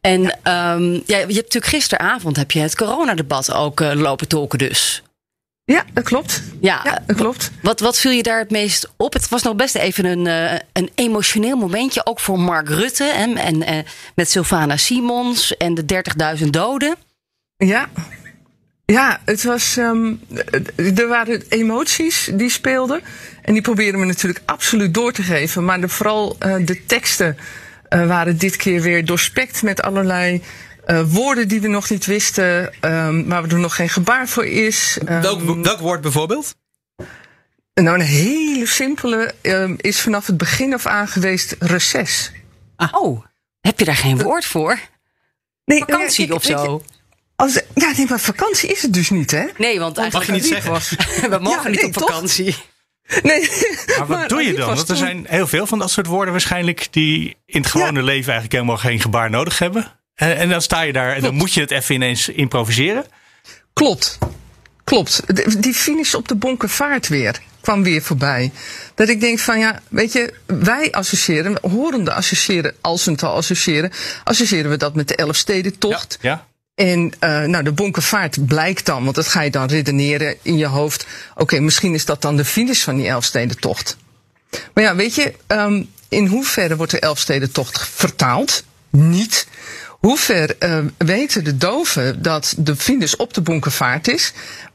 En ja. um, ja, je hebt natuurlijk gisteravond heb je het coronadebat ook lopen tolken dus. Ja, dat klopt. Ja, ja, dat klopt. Wat, wat viel je daar het meest op? Het was nog best even een, uh, een emotioneel momentje, ook voor Mark Rutte en, en uh, met Sylvana Simons en de 30.000 doden. Ja. Ja, het was. Um, er waren emoties die speelden. En die proberen we natuurlijk absoluut door te geven. Maar de, vooral uh, de teksten waren dit keer weer doorspekt met allerlei uh, woorden die we nog niet wisten, um, waar er nog geen gebaar voor is. Um, welk, welk woord bijvoorbeeld? Nou, een hele simpele um, is vanaf het begin af aan geweest reces. Ah. Oh, heb je daar geen woord voor? Nee, vakantie ik, of zo? Als, ja, nee, maar vakantie is het dus niet, hè? Nee, want eigenlijk mag je niet zeggen. Was, we mogen ja, niet nee, op vakantie. Toch? Nee. Maar wat maar, doe je dan? Want er zijn heel veel van dat soort woorden waarschijnlijk die in het gewone ja. leven eigenlijk helemaal geen gebaar nodig hebben. En, en dan sta je daar en dan moet je het even ineens improviseren. Klopt. Klopt. Die finish op de bonkenvaart weer kwam weer voorbij. Dat ik denk van ja, weet je, wij associëren, horende associëren, als het al associëren, associëren we dat met de Elfstedentocht. Ja. ja. En uh, nou, de bonkenvaart blijkt dan, want dat ga je dan redeneren in je hoofd. Oké, okay, misschien is dat dan de finish van die Elfstedentocht. Maar ja, weet je, um, in hoeverre wordt de Elfstedentocht vertaald? Niet hoe ver uh, weten de doven dat de Venus op de bonkenvaart is?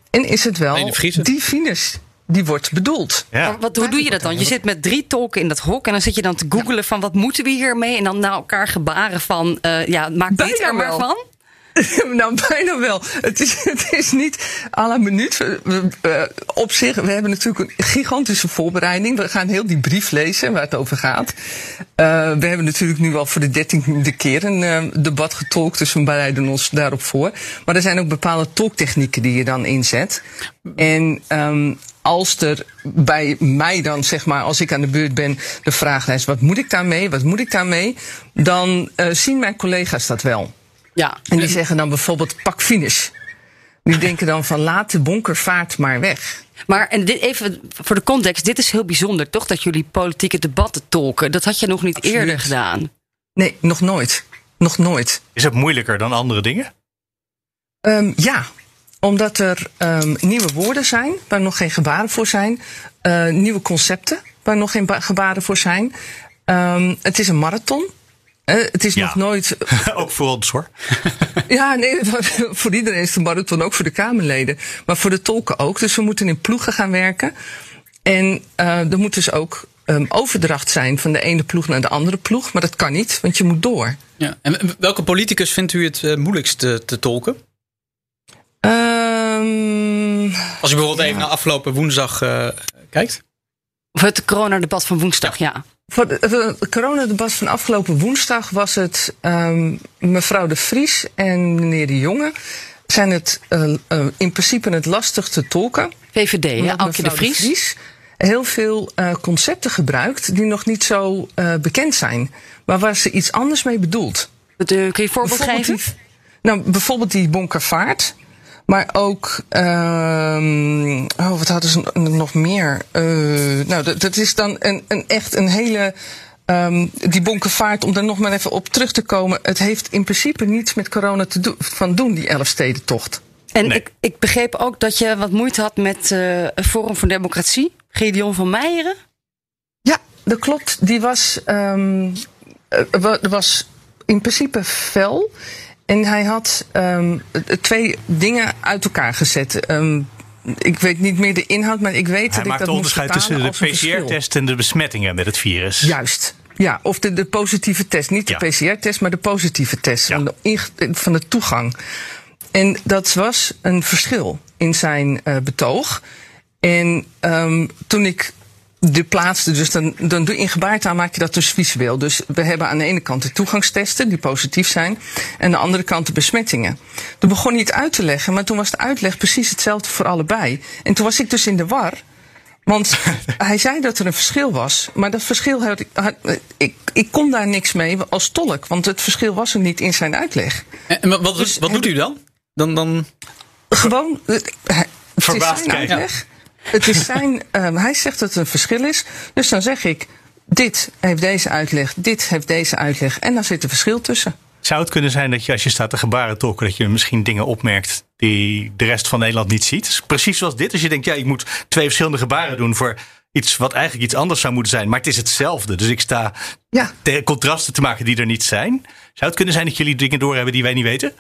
En is het wel die Venus die wordt bedoeld. Ja. Wat, hoe doe je dat dan? Je zit met drie tolken in dat hok en dan zit je dan te googelen van wat moeten we hiermee? En dan naar elkaar gebaren van uh, ja, maak dit er maar van. nou, bijna wel. Het is, het is niet à la minuut. op zich, we hebben natuurlijk een gigantische voorbereiding. We gaan heel die brief lezen waar het over gaat. Uh, we hebben natuurlijk nu al voor de dertiende keer een uh, debat getolkt, dus we bereiden ons daarop voor. Maar er zijn ook bepaalde tolktechnieken die je dan inzet. En um, als er bij mij dan, zeg maar, als ik aan de beurt ben, de vraag is: wat moet ik daarmee? Wat moet ik daarmee? Dan uh, zien mijn collega's dat wel. Ja. En die zeggen dan bijvoorbeeld pak finish. Die denken dan van laat de bonkervaart maar weg. Maar en dit even voor de context, dit is heel bijzonder, toch? Dat jullie politieke debatten tolken. Dat had je nog niet eerder gedaan. Nee, nog nooit. Nog nooit. Is het moeilijker dan andere dingen? Um, ja, omdat er um, nieuwe woorden zijn waar nog geen gebaren voor zijn. Uh, nieuwe concepten waar nog geen gebaren voor zijn. Um, het is een marathon. Uh, het is nog nooit. ook voor ons hoor. ja, nee, voor iedereen is de marathon, ook voor de Kamerleden. Maar voor de tolken ook. Dus we moeten in ploegen gaan werken. En uh, er moet dus ook um, overdracht zijn van de ene ploeg naar de andere ploeg. Maar dat kan niet, want je moet door. Ja. En welke politicus vindt u het uh, moeilijkst te, te tolken? Um, Als je bijvoorbeeld even naar afgelopen woensdag uh, kijkt. Of het coronadebat van woensdag, ja. Voor het coronadebat van afgelopen woensdag was het um, mevrouw de Vries en meneer de Jonge. Zijn het uh, uh, in principe het lastig te tolken. VVD, ja, Alke de Vries. de Vries. heel veel uh, concepten gebruikt die nog niet zo bekend zijn. Maar waar ze iets anders mee bedoelt. kun je voorbeeld geven? Die, nou, bijvoorbeeld die bonkervaart. Maar ook, um, oh, wat hadden ze nog meer? Uh, nou, dat, dat, is dan een, een echt een hele. Um, die bonkenvaart, om daar nog maar even op terug te komen. Het heeft in principe niets met corona te do van doen, die Elfstedentocht. En nee. ik, ik begreep ook dat je wat moeite had met uh, Forum voor Democratie. Gideon van Meijeren? Ja, dat klopt. Die was, um, was in principe fel. En hij had um, twee dingen uit elkaar gezet. Um, ik weet niet meer de inhoud, maar ik weet hij dat ik dat onderscheid tussen de PCR-test en de besmettingen met het virus. Juist. Ja, of de, de positieve test. Niet de. PCR-test, maar de positieve test ja. van, de, van de toegang. En dat was een verschil in zijn uh, betoog. En um, toen ik de plaatste. Dus dan, dan doe je in gebaartaal maak je dat dus visueel. Dus we hebben aan de ene kant de toegangstesten die positief zijn. En aan de andere kant de besmettingen. Toen begon hij het uit te leggen, maar toen was de uitleg precies hetzelfde voor allebei. En toen was ik dus in de war. Want hij zei dat er een verschil was. Maar dat verschil had ik, had, ik, ik kon daar niks mee als tolk. Want het verschil was er niet in zijn uitleg. En wat, dus wat doet u dan? Dan, dan... Gewoon. Het, het Verbaasd kijken. Uitleg. Het is zijn, um, hij zegt dat het een verschil is. Dus dan zeg ik, dit heeft deze uitleg, dit heeft deze uitleg. En daar zit een verschil tussen. Zou het kunnen zijn dat je als je staat te gebaren tolken, dat je misschien dingen opmerkt die de rest van Nederland niet ziet? Precies zoals dit. Als je denkt, ja, ik moet twee verschillende gebaren doen voor iets wat eigenlijk iets anders zou moeten zijn. Maar het is hetzelfde. Dus ik sta ja. contrasten te maken die er niet zijn. Zou het kunnen zijn dat jullie dingen doorhebben die wij niet weten?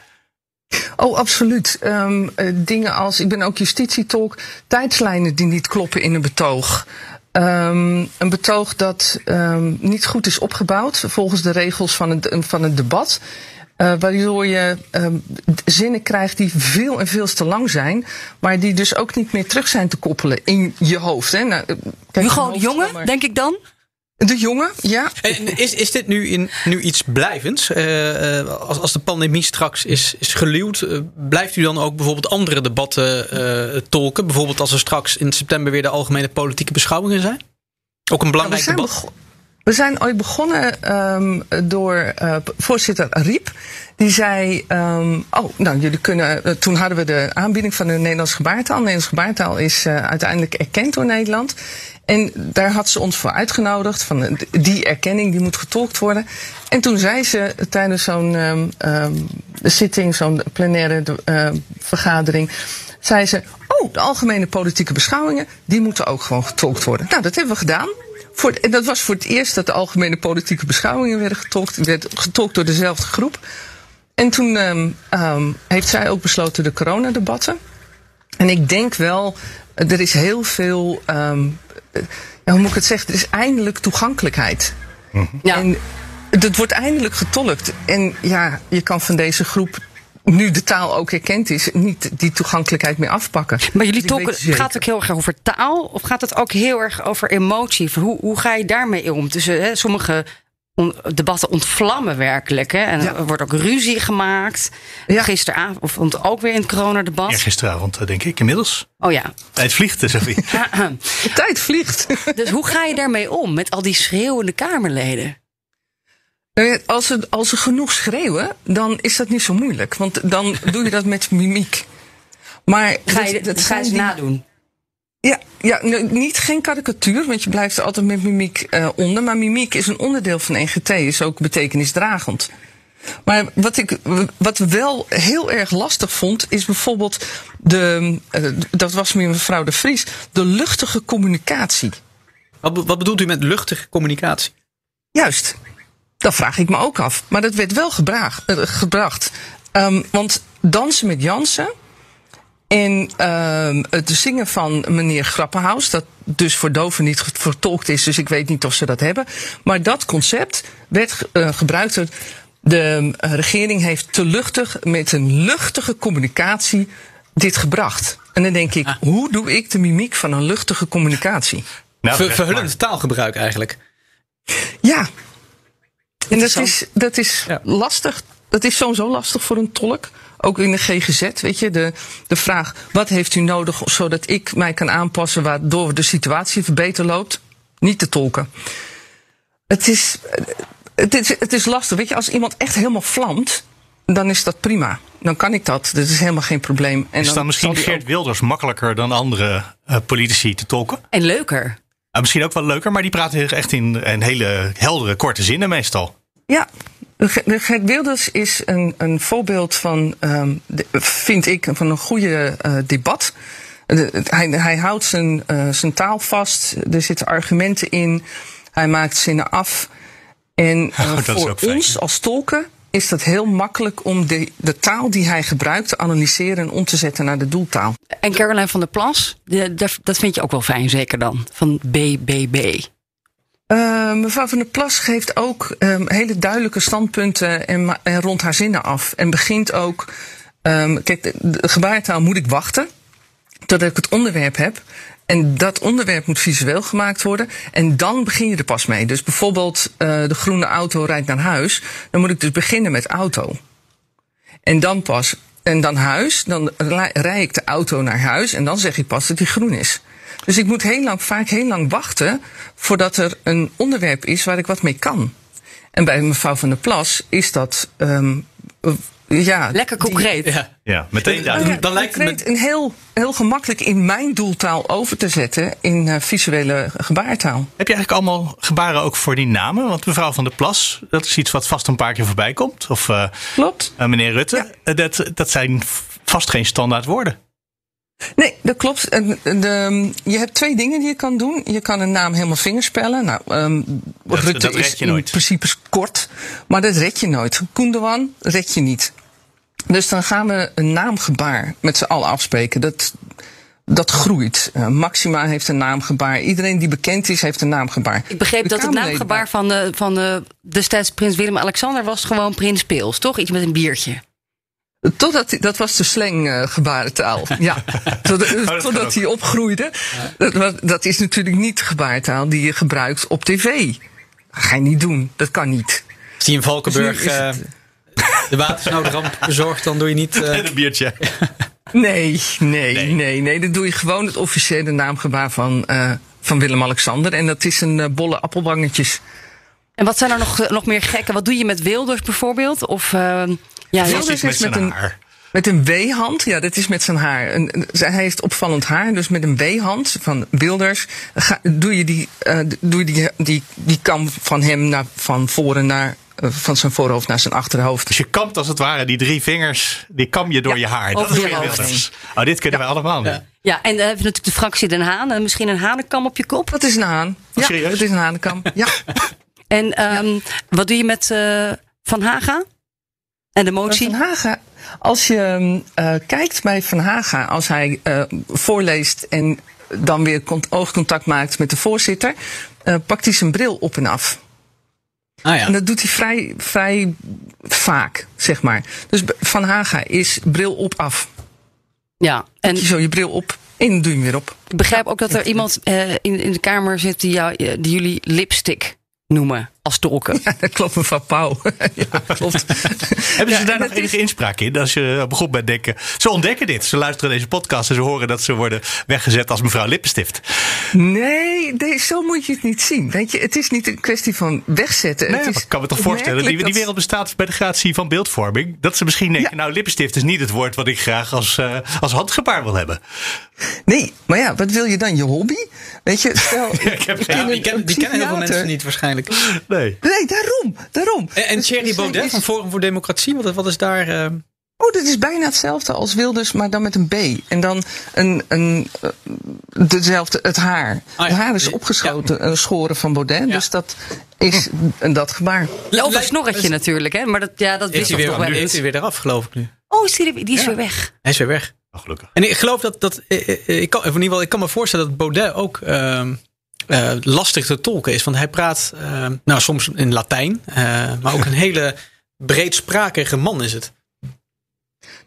Oh, absoluut. Um, dingen als, ik ben ook justitietolk, tijdslijnen die niet kloppen in een betoog. Um, een betoog dat um, niet goed is opgebouwd volgens de regels van het, van het debat. Uh, waardoor je um, zinnen krijgt die veel en veel te lang zijn, maar die dus ook niet meer terug zijn te koppelen in je hoofd. Hè? Nou, kijk, Hugo de Jonge, denk ik dan? De jongen, ja. En is, is dit nu, in, nu iets blijvends? Uh, uh, als, als de pandemie straks is, is geluwd, uh, blijft u dan ook bijvoorbeeld andere debatten tolken? Bijvoorbeeld als er straks in september weer de algemene politieke beschouwingen zijn? Ook een belangrijk ja, debat? We zijn ooit begonnen um, door voorzitter Riep. Die zei, um, oh, nou, jullie kunnen. toen hadden we de aanbieding van de Nederlands gebaartaal. Nederlands gebaartaal is uiteindelijk erkend door Nederland. En daar had ze ons voor uitgenodigd. Van die erkenning die moet getolkt worden. En toen zei ze tijdens zo'n um, um, zitting, zo'n plenaire uh, vergadering. Zei ze: Oh, de algemene politieke beschouwingen. die moeten ook gewoon getolkt worden. Nou, dat hebben we gedaan. Voor, en dat was voor het eerst dat de algemene politieke beschouwingen werden getolkt. werd getolkt door dezelfde groep. En toen heeft zij ook besloten de coronadebatten. En ik denk wel, er is heel veel, ja, hoe moet ik het zeggen, er is eindelijk toegankelijkheid. Ja. En het wordt eindelijk getolkt. En ja, je kan van deze groep nu de taal ook herkend is, niet die toegankelijkheid meer afpakken. Maar jullie Dus zeker. gaat het ook heel erg over taal? Of gaat het ook heel erg over emotie? Hoe, hoe ga je daarmee om? Dus hè, sommige debatten ontvlammen werkelijk. Hè? En Ja. er wordt ook ruzie gemaakt. Ja. Gisteravond ook weer in het coronadebat. Eergisteravond, eh, denk ik, inmiddels. Oh ja. Het vliegt, Sophie. De tijd vliegt. Dus hoe ga je daarmee om met al die schreeuwende Kamerleden? Nou ja, Als ze, als ze genoeg schreeuwen, dan is dat niet zo moeilijk. Want dan doe je dat met mimiek. Maar Ga je, dat- dat ga je ze die- nadoen? Ja, ja niet geen karikatuur, want je blijft er altijd met mimiek eh, onder. Maar mimiek is een onderdeel van NGT, is ook betekenisdragend. Maar wat ik wat wel heel erg lastig vond, is bijvoorbeeld de, eh, dat was meer mevrouw de Vries, de luchtige communicatie. Wat, wat bedoelt u met luchtige communicatie? Juist, dat vraag ik me ook af. Maar dat werd wel gebracht. eh, gebracht. Ehm, want dansen met Jansen en ehm, het zingen van meneer Grappenhaus, dat dus voor doven niet vertolkt is, dus ik weet niet of ze dat hebben. Maar dat concept werd eh, gebruikt. door- De eh, regering heeft te luchtig, met een luchtige communicatie, dit gebracht. En dan denk ik, hoe doe ik de mimiek van een luchtige communicatie? Nou, Ver- verhullend taalgebruik eigenlijk. Ja. En dat is, dat is Ja. lastig. Dat is sowieso lastig voor een tolk. Ook in de GGZ, weet je, de, de vraag: wat heeft u nodig zodat ik mij kan aanpassen waardoor de situatie verbeter loopt? Niet te tolken. Het is, het is, het is lastig. Weet je, als iemand echt helemaal vlamt, dan is dat prima. Dan kan ik dat. Dat is helemaal geen probleem. En Is dan misschien Geert ook- Wilders makkelijker dan andere eh, politici te tolken? En leuker. Ah, misschien ook wel leuker, maar die praten echt in, in hele heldere, korte zinnen meestal. Ja, Gert Wilders is een, een voorbeeld van, ehm, de- vind ik, van een goede eh, debat. De- hij, hij houdt zijn, eh, zijn taal vast, er zitten argumenten in, hij maakt zinnen af. En eh, Oh, is voor ons als tolken is dat heel makkelijk om de, de taal die hij gebruikt te analyseren en om te zetten naar de doeltaal. En Caroline van der Plas, de- dat vind je ook wel fijn, zeker dan. Van BBB. Eh, mevrouw van der Plas geeft ook ehm, hele duidelijke standpunten en, rond haar zinnen af. En begint ook. ehm, kijk, de, gebarentaal moet ik wachten totdat ik het onderwerp heb. En dat onderwerp moet visueel gemaakt worden. En dan begin je er pas mee. Dus bijvoorbeeld eh, de groene auto rijdt naar huis. Dan moet ik dus beginnen met auto. En dan pas. En dan huis. Dan rij rij ik de auto naar huis. En dan zeg ik pas dat die groen is. Dus ik moet heel lang, vaak heel lang wachten voordat er een onderwerp is waar ik wat mee kan. En bij mevrouw van der Plas is dat. ehm, eh, ja, Lekker die- concreet. Ja. Ja, meteen duidelijk. dan lijkt het me- concreet en heel, heel gemakkelijk in mijn doeltaal over te zetten in eh, visuele gebaartaal. Heb je eigenlijk allemaal gebaren ook voor die namen? Want mevrouw van der Plas, dat is iets wat vast een paar keer voorbij komt. Of eh, Klopt? eh, meneer Rutte, Ja. Dat, dat zijn vast geen standaard woorden. Nee, dat klopt. En De, je hebt twee dingen die je kan doen. Je kan een naam helemaal vingerspellen. Nou, ehm Rutte dat red is in nooit. principe kort, maar dat red je nooit. Koendewan red je niet. Dus dan gaan we een naamgebaar met z'n allen afspreken. Dat, dat groeit. Eh, Maxima heeft een naamgebaar. Iedereen die bekend is, heeft een naamgebaar. Ik begreep De dat het naamgebaar van, de, van de, destijds prins Willem-Alexander was gewoon prins Pils, toch? Iets met een biertje. Totdat, dat was de slang eh, gebarentaal. ja. Totdat, Oh, totdat ook. hij opgroeide. Dat, was- dat is natuurlijk niet gebaartaal die je gebruikt op tv. Dat ga je niet doen. Dat kan niet. Als die in Valkenburg Dus eh, de watersnoodramp bezorgt, dan doe je niet... eh, En een biertje. Nee, nee, nee, nee, Dan doe je gewoon het officiële naamgebaar van, eh, van Willem-Alexander. En dat is een bolle appelbangetjes. En wat zijn er nog, nog meer gekke? Wat doe je met Wilders bijvoorbeeld? Of, eh, ja, Wilders met is met zijn een- haar. Met een W-hand, ja, dat is met zijn haar. Een, een- zij- hij heeft opvallend haar, dus met een W-hand van Wilders ga, doe je, die, eh, doe je die, die, die kam van hem naar, van voren naar, eh, van zijn voorhoofd naar zijn achterhoofd. Dus je kampt als het ware die drie vingers, die kam je door je haar. Dat is Wilders. Oh, dit kunnen wij allemaal. Ja. ja, en dan hebben we natuurlijk de fractie Den Haan. En misschien een hanenkam op je kop. Dat is een haan. Ja, serieus? dat is een hanenkam. Ja. En ehm, wat doe je met eh, Van Haga? En de motie? Van Haga, als je uh, kijkt bij Van Haga, als hij uh, voorleest en dan weer oogcontact maakt met de voorzitter, uh, pakt hij zijn bril op en af. Ah, ja. En dat doet hij vrij, vrij vaak, zeg maar. Dus Van Haga is bril op af. Ja, en. Je zo je bril op en doe je hem weer op. Ik begrijp ook dat er iemand uh, in, in de kamer zit die, jou, die jullie lipstick noemen als tolken. Ja, dat klopt, mevrouw Pauw. ja, klopt. Hebben ze daar nog enige inspraak in? Als je begon bij denken. Ze ontdekken dit. Ze luisteren deze podcast en ze horen dat ze worden weggezet als mevrouw Lippenstift. Nee, nee, zo moet je het niet zien. Weet je, het is niet een kwestie van wegzetten. Nee, het is ik kan me toch voorstellen. Die, die wereld bestaat bij de gratie van beeldvorming. Dat ze misschien denken, nou, lippenstift is niet het woord wat ik graag als, uh, als handgebaar wil hebben. Nee, maar ja, wat wil je dan? Je hobby? Weet je, stel. ja, ik heb geen, die, ken, die kennen heel veel mensen niet waarschijnlijk. Nee. Nee, daarom. daarom. En, en Thierry Baudet van Forum voor Democratie, wat, wat is daar. Uh... Oh, dit is bijna hetzelfde als Wilders, maar dan met een B. En dan een, een, uh, dezelfde, het haar. Ah, ja. Het haar is opgeschoten, ja. een schoren van Baudet. Ja. Dus dat is een dat gebaar. Of een snorretje natuurlijk, hè? Maar dat, ja, dat wist weer, toch wel. Nu is hij weer eraf, geloof ik nu. Oh, is die, die is weer weg. Hij is weer weg. Oh, gelukkig. En ik geloof dat, dat ik, kan, in ieder geval, ik kan me voorstellen dat Baudet ook uh, uh, lastig te tolken is. Want hij praat uh, nou, soms in Latijn, maar ook een hele breedsprakige man is het.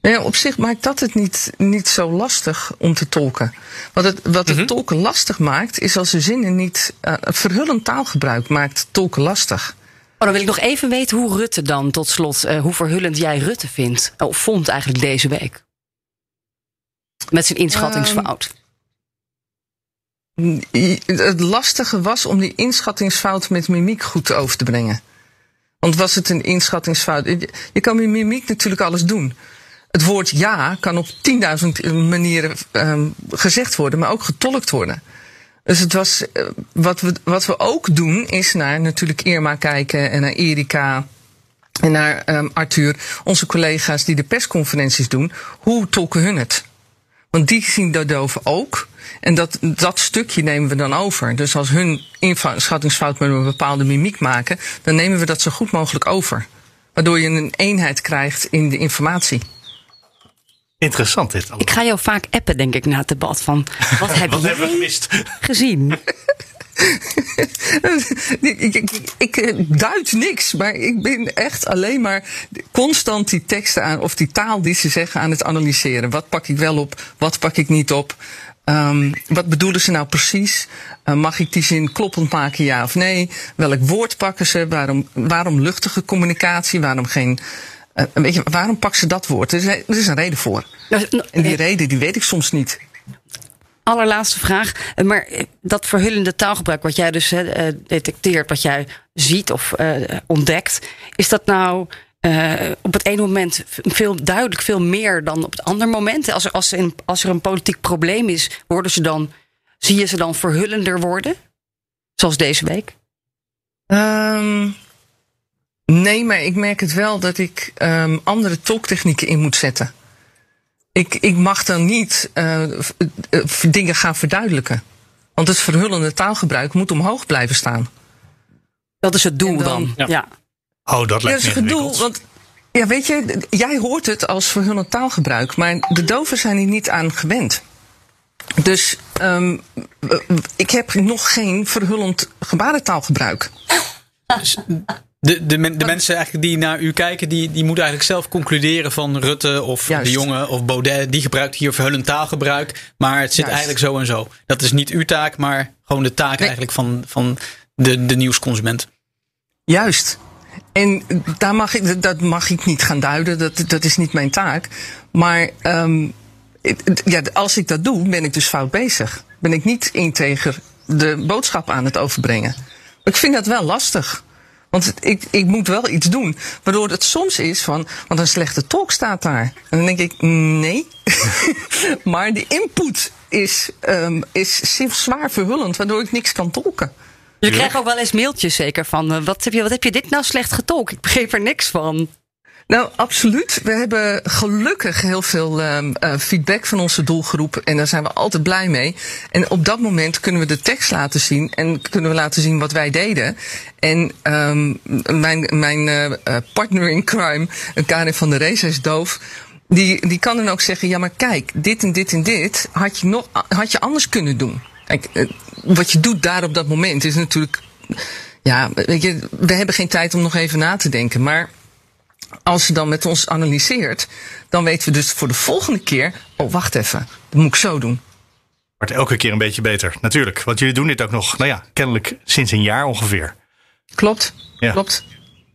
Nou ja, op zich maakt dat het niet, niet zo lastig om te tolken. Wat het, wat het mm -hmm. tolken lastig maakt, is als de zinnen niet. Uh, verhullend taalgebruik maakt tolken lastig. Oh, dan wil ik nog even weten hoe Rutte dan tot slot, uh, hoe verhullend jij Rutte vindt. Of vond eigenlijk deze week. Met zijn inschattingsfout. Um, het lastige was om die inschattingsfout met mimiek goed over te brengen. Want was het een inschattingsfout? Je kan met mimiek natuurlijk alles doen. Het woord ja kan op 10.000 manieren um, gezegd worden, maar ook getolkt worden. Dus het was, uh, wat, we, wat we ook doen, is naar natuurlijk Irma kijken en naar Erika en naar um, Arthur, onze collega's die de persconferenties doen. Hoe tolken hun het? Want die zien de doven ook. En dat, dat stukje nemen we dan over. Dus als hun inschattingsfout met een bepaalde mimiek maken, dan nemen we dat zo goed mogelijk over. Waardoor je een eenheid krijgt in de informatie. Interessant dit allemaal. Ik ga jou vaak appen, denk ik, na het debat. Van, wat heb wat jij hebben we gemist? gezien? ik, ik, ik, duid niks, maar ik ben echt alleen maar constant die teksten aan, of die taal die ze zeggen aan het analyseren. Wat pak ik wel op, wat pak ik niet op? Um, wat bedoelen ze nou precies? Uh, mag ik die zin kloppend maken, ja of nee? Welk woord pakken ze? Waarom, waarom luchtige communicatie? Waarom geen. Uh, weet je, waarom pakken ze dat woord? Er is, er is een reden voor. En die reden die weet ik soms niet allerlaatste vraag. Maar dat verhullende taalgebruik, wat jij dus uh, detecteert, wat jij ziet of ontdekt, is dat nou op het ene moment veel duidelijk veel meer dan op het andere moment? Als er, als, er een, als er een politiek probleem is, worden ze dan, zie je ze dan verhullender worden? Zoals deze week? Um, nee, maar ik merk het wel dat ik um, andere tolktechnieken in moet zetten. Ik, ik mag dan niet uh, dingen gaan verduidelijken. Want het verhullende taalgebruik moet omhoog blijven staan. Dat is het doel dan, dan. Ja. ja. Oh, dat lijkt ja, me het doel, want ja, weet je, jij hoort het als verhullend taalgebruik, maar de doven zijn hier niet aan gewend. Dus um, ik heb nog geen verhullend gebarentaalgebruik. De, de, de mensen eigenlijk die naar u kijken, die, die moeten eigenlijk zelf concluderen van Rutte of Juist. de jongen of Baudet, die gebruikt hier verhullend taalgebruik. Maar het zit Juist. eigenlijk zo en zo. Dat is niet uw taak, maar gewoon de taak nee. eigenlijk van, van de, de nieuwsconsument. Juist. En daar mag ik, dat mag ik niet gaan duiden, dat, dat is niet mijn taak. Maar um, ja, als ik dat doe, ben ik dus fout bezig. Ben ik niet integer de boodschap aan het overbrengen. Ik vind dat wel lastig. Want ik, ik moet wel iets doen. Waardoor het soms is van, want een slechte tolk staat daar. En dan denk ik, nee. maar de input is, um, is zwaar verhullend, waardoor ik niks kan tolken. Je krijgt ook wel eens mailtjes zeker van, uh, wat, heb je, wat heb je dit nou slecht getolkt? Ik begreep er niks van. Nou, absoluut. We hebben gelukkig heel veel uh, feedback van onze doelgroep. En daar zijn we altijd blij mee. En op dat moment kunnen we de tekst laten zien. En kunnen we laten zien wat wij deden. En um, mijn, mijn uh, partner in crime, Karin van der Rees, is doof. Die, die kan dan ook zeggen: ja, maar kijk, dit en dit en dit had je, nog, had je anders kunnen doen. Kijk, wat je doet daar op dat moment is natuurlijk. Ja, weet je, we hebben geen tijd om nog even na te denken. Maar als ze dan met ons analyseert, dan weten we dus voor de volgende keer: oh, wacht even, dat moet ik zo doen. Wordt elke keer een beetje beter, natuurlijk. Want jullie doen dit ook nog, nou ja, kennelijk sinds een jaar ongeveer. Klopt, ja. klopt.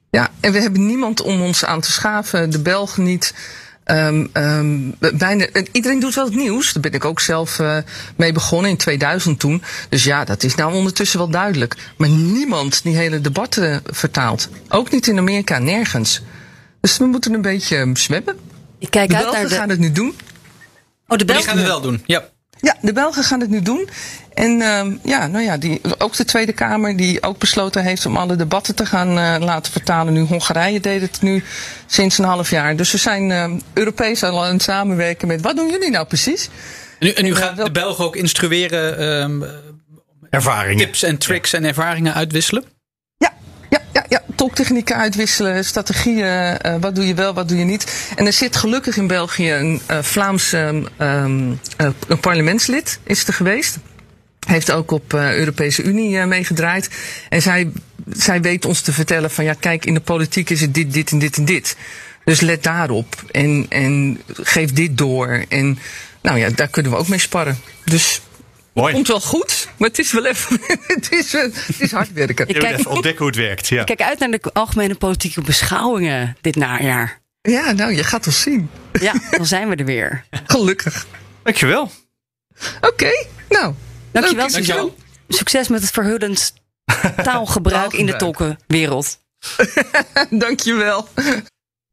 Ja, en we hebben niemand om ons aan te schaven, de Belgen niet. Um, um, bijna, iedereen doet wel het nieuws. Daar ben ik ook zelf uh, mee begonnen in 2000 toen. Dus ja, dat is nou ondertussen wel duidelijk. Maar niemand die hele debatten vertaalt. Ook niet in Amerika, nergens. Dus we moeten een beetje ehm, zwemmen. Ik kijk de uit Belgen naar de... gaan het nu doen. Oh, de Belgen gaan het wel doen, ja. Ja, de Belgen gaan het nu doen. En uh, ja, nou ja, die, ook de Tweede Kamer die ook besloten heeft om alle debatten te gaan uh, laten vertalen. Nu Hongarije deed het nu sinds een half jaar. Dus we zijn uh, Europees al aan het samenwerken met wat doen jullie nou precies? En nu, en nu gaat de Belgen ook instrueren, ervaringen. tips en tricks ja. en ervaringen uitwisselen? Ja, ja, tolktechnieken uitwisselen, strategieën, uh, wat doe je wel, wat doe je niet. En er zit gelukkig in België een uh, Vlaams um, uh, parlementslid, is er geweest. Heeft ook op Europese Unie meegedraaid. En zij, zij weet ons te vertellen van ja, kijk, in de politiek is het dit, dit en dit en dit. Dus let daarop en, en geef dit door. En nou ja, daar kunnen we ook mee sparren. Dus Mooi. Komt wel goed, maar het is wel even. het, is, het is hard werken. Ik kijk, even ontdekken hoe het werkt. Ja. Ik kijk uit naar de algemene politieke beschouwingen dit najaar. Ja, nou, je gaat ons zien. Ja, dan zijn we er weer. Gelukkig. Dankjewel. Oké, okay, nou. Dankjewel, okay, dankjewel. Succes met het verhullend taalgebruik in de tokkenwereld. dankjewel.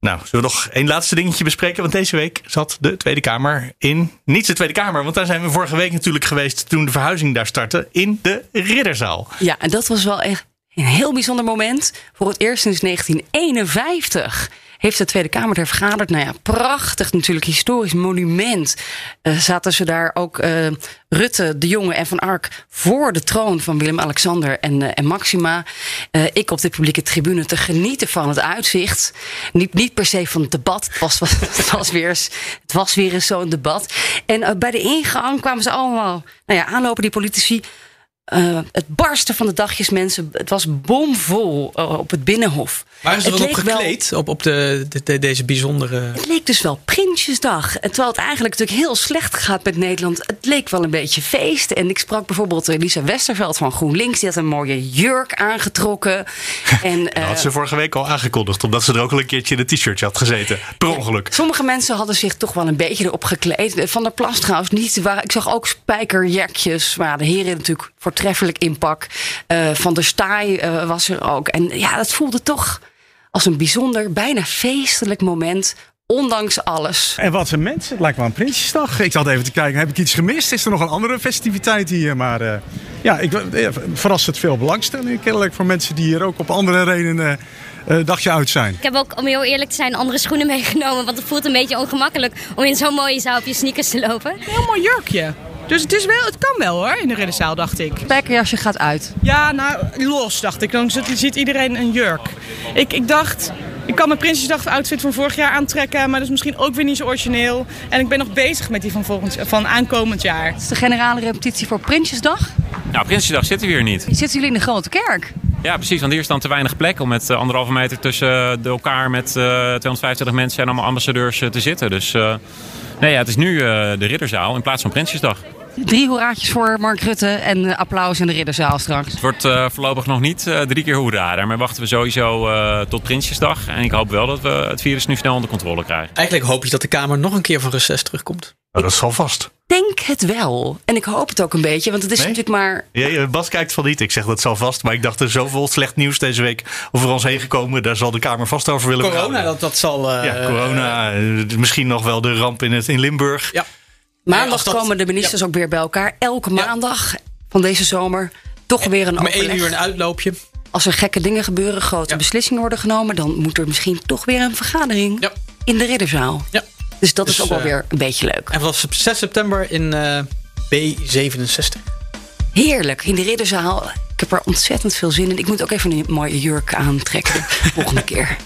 Nou, zullen we nog één laatste dingetje bespreken? Want deze week zat de Tweede Kamer in. Niet de Tweede Kamer, want daar zijn we vorige week natuurlijk geweest toen de verhuizing daar startte. In de Ridderzaal. Ja, en dat was wel echt een heel bijzonder moment. Voor het eerst sinds 1951 heeft de Tweede Kamer er vergaderd. Nou ja, prachtig natuurlijk, historisch monument. Uh, zaten ze daar ook uh, Rutte, de Jonge en Van Ark voor de troon van Willem-Alexander en, uh, en Maxima. ik op de publieke tribune te genieten van het uitzicht. Niet, niet per se van het debat. Het was, was weer eens, het was weer zo'n debat. En bij de ingang kwamen ze allemaal nou ja, aanlopen, die politici. Uh, het barsten van de dagjes mensen. Het was bomvol uh, op het binnenhof. Waren ze er op gekleed? Wel, op, op de, de, deze bijzondere. Het leek dus wel Prinsjesdag. En terwijl het eigenlijk natuurlijk heel slecht gaat met Nederland. Het leek wel een beetje feest. En ik sprak bijvoorbeeld Elisa Westerveld van GroenLinks. Die had een mooie jurk aangetrokken. En, dat had ze vorige week al aangekondigd. Omdat ze er ook al een keertje in het t-shirtje had gezeten. Per ongeluk. Sommige mensen hadden zich toch wel een beetje erop gekleed. Van der Plas trouwens niet. Waar, ik zag ook spijkerjakjes. Maar de heren natuurlijk voortreffelijk inpak. Uh, van der Staaij uh, was er ook. En ja, dat voelde toch als een bijzonder, bijna feestelijk moment. Ondanks alles. En wat een mensen. Het lijkt wel een Prinsjesdag. Ik zat even te kijken, heb ik iets gemist? Is er nog een andere festiviteit hier? Maar uh, ja, ik verrast het veel belangstelling kennelijk voor mensen die hier ook op andere redenen uh, dagje uit zijn. Ik heb ook, om heel eerlijk te zijn, andere schoenen meegenomen. Want het voelt een beetje ongemakkelijk om in zo'n mooie zaal op je sneakers te lopen. Een heel mooi jurkje. Dus het, is wel, het kan wel hoor, in de ridderzaal, dacht ik. Spijkerjasje gaat uit. Ja, nou, los, dacht ik. Dan ziet iedereen een jurk. Ik, ik dacht, ik kan mijn Prinsjesdag outfit van vorig jaar aantrekken, maar dat is misschien ook weer niet zo origineel. En ik ben nog bezig met die van, volgend, van aankomend jaar. Het is de generale repetitie voor Prinsjesdag? Nou, Prinsjesdag zitten we hier niet. Zitten jullie in de grote kerk? Ja, precies. Want hier is dan te weinig plek om met uh, anderhalve meter tussen de elkaar met uh, 225 mensen en allemaal ambassadeurs uh, te zitten. Dus nee, ja, het is nu de Ridderzaal in plaats van Prinsjesdag. Drie hoeraatjes voor Mark Rutte en applaus in de Ridderzaal straks. Het wordt uh, voorlopig nog niet uh, drie keer hoera. Daarmee wachten we sowieso uh, tot Prinsjesdag. En ik hoop wel dat we het virus nu snel onder controle krijgen. Eigenlijk hoop je dat de Kamer nog een keer van reces terugkomt. Dat is al vast. Denk het wel. En ik hoop het ook een beetje, want het is nee? natuurlijk maar. Ja, Bas kijkt van niet. Ik zeg dat zal vast. Maar ik dacht er zoveel slecht nieuws deze week over ons heen gekomen. Daar zal de Kamer vast over willen Corona, dat, dat zal. ja, corona. misschien nog wel de ramp in, het, in Limburg. Ja. Maandag dat, komen de ministers ja. ook weer bij elkaar. Elke maandag ja. van deze zomer toch weer een Maar één uur een uitloopje. als er gekke dingen gebeuren, grote beslissingen worden genomen, dan moet er misschien toch weer een vergadering in de ridderzaal. Ja. Dus dat is Dus, ook wel eh, weer een beetje leuk. En vanaf 6 september in eh, B67. Heerlijk, in de ridderzaal. Ik heb er ontzettend veel zin in. Ik moet ook even een mooie jurk aantrekken volgende keer.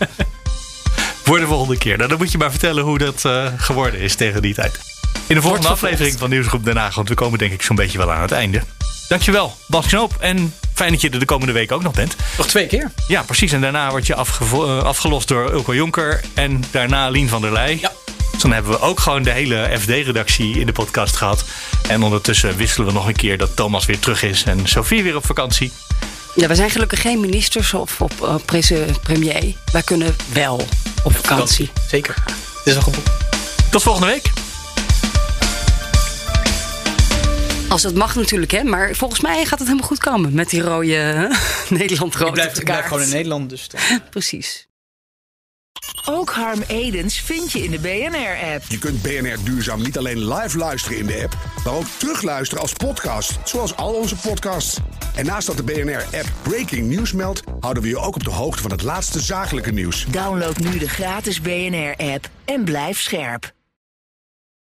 Voor de volgende keer. Nou, dan moet je maar vertellen hoe dat eh, geworden is tegen die tijd. In de volgende aflevering van Nieuwsgroep Den Haag. Want we komen denk ik zo'n beetje wel aan het einde. Dankjewel, Bas Knoop. En fijn dat je er de komende week ook nog bent. Nog twee keer. Ja, precies. En daarna word je eh, afgelost door Ulko Jonker. En daarna Lien van der Leij. Ja. Dus dan hebben we ook gewoon de hele FD-redactie in de podcast gehad. En ondertussen wisselen we nog een keer dat Thomas weer terug is. En Sophie weer op vakantie. Ja, we zijn gelukkig geen ministers of op eh, premier. Wij kunnen wel op vakantie. Zeker. Het is geboekt. Tot volgende week. Als het mag natuurlijk, hè. Maar volgens mij gaat het helemaal goed komen met die rode hè? Nederland rood Ik blijf, blijf gewoon in Nederland. Dus dan- Precies. Ook Harm Edens vind je in de BNR-app. Je kunt BNR Duurzaam niet alleen live luisteren in de app, maar ook terugluisteren als podcast, zoals al onze podcasts. En naast dat de BNR-app Breaking News meldt, houden we je ook op de hoogte van het laatste zakelijke nieuws. Download nu de gratis BNR-app en blijf scherp.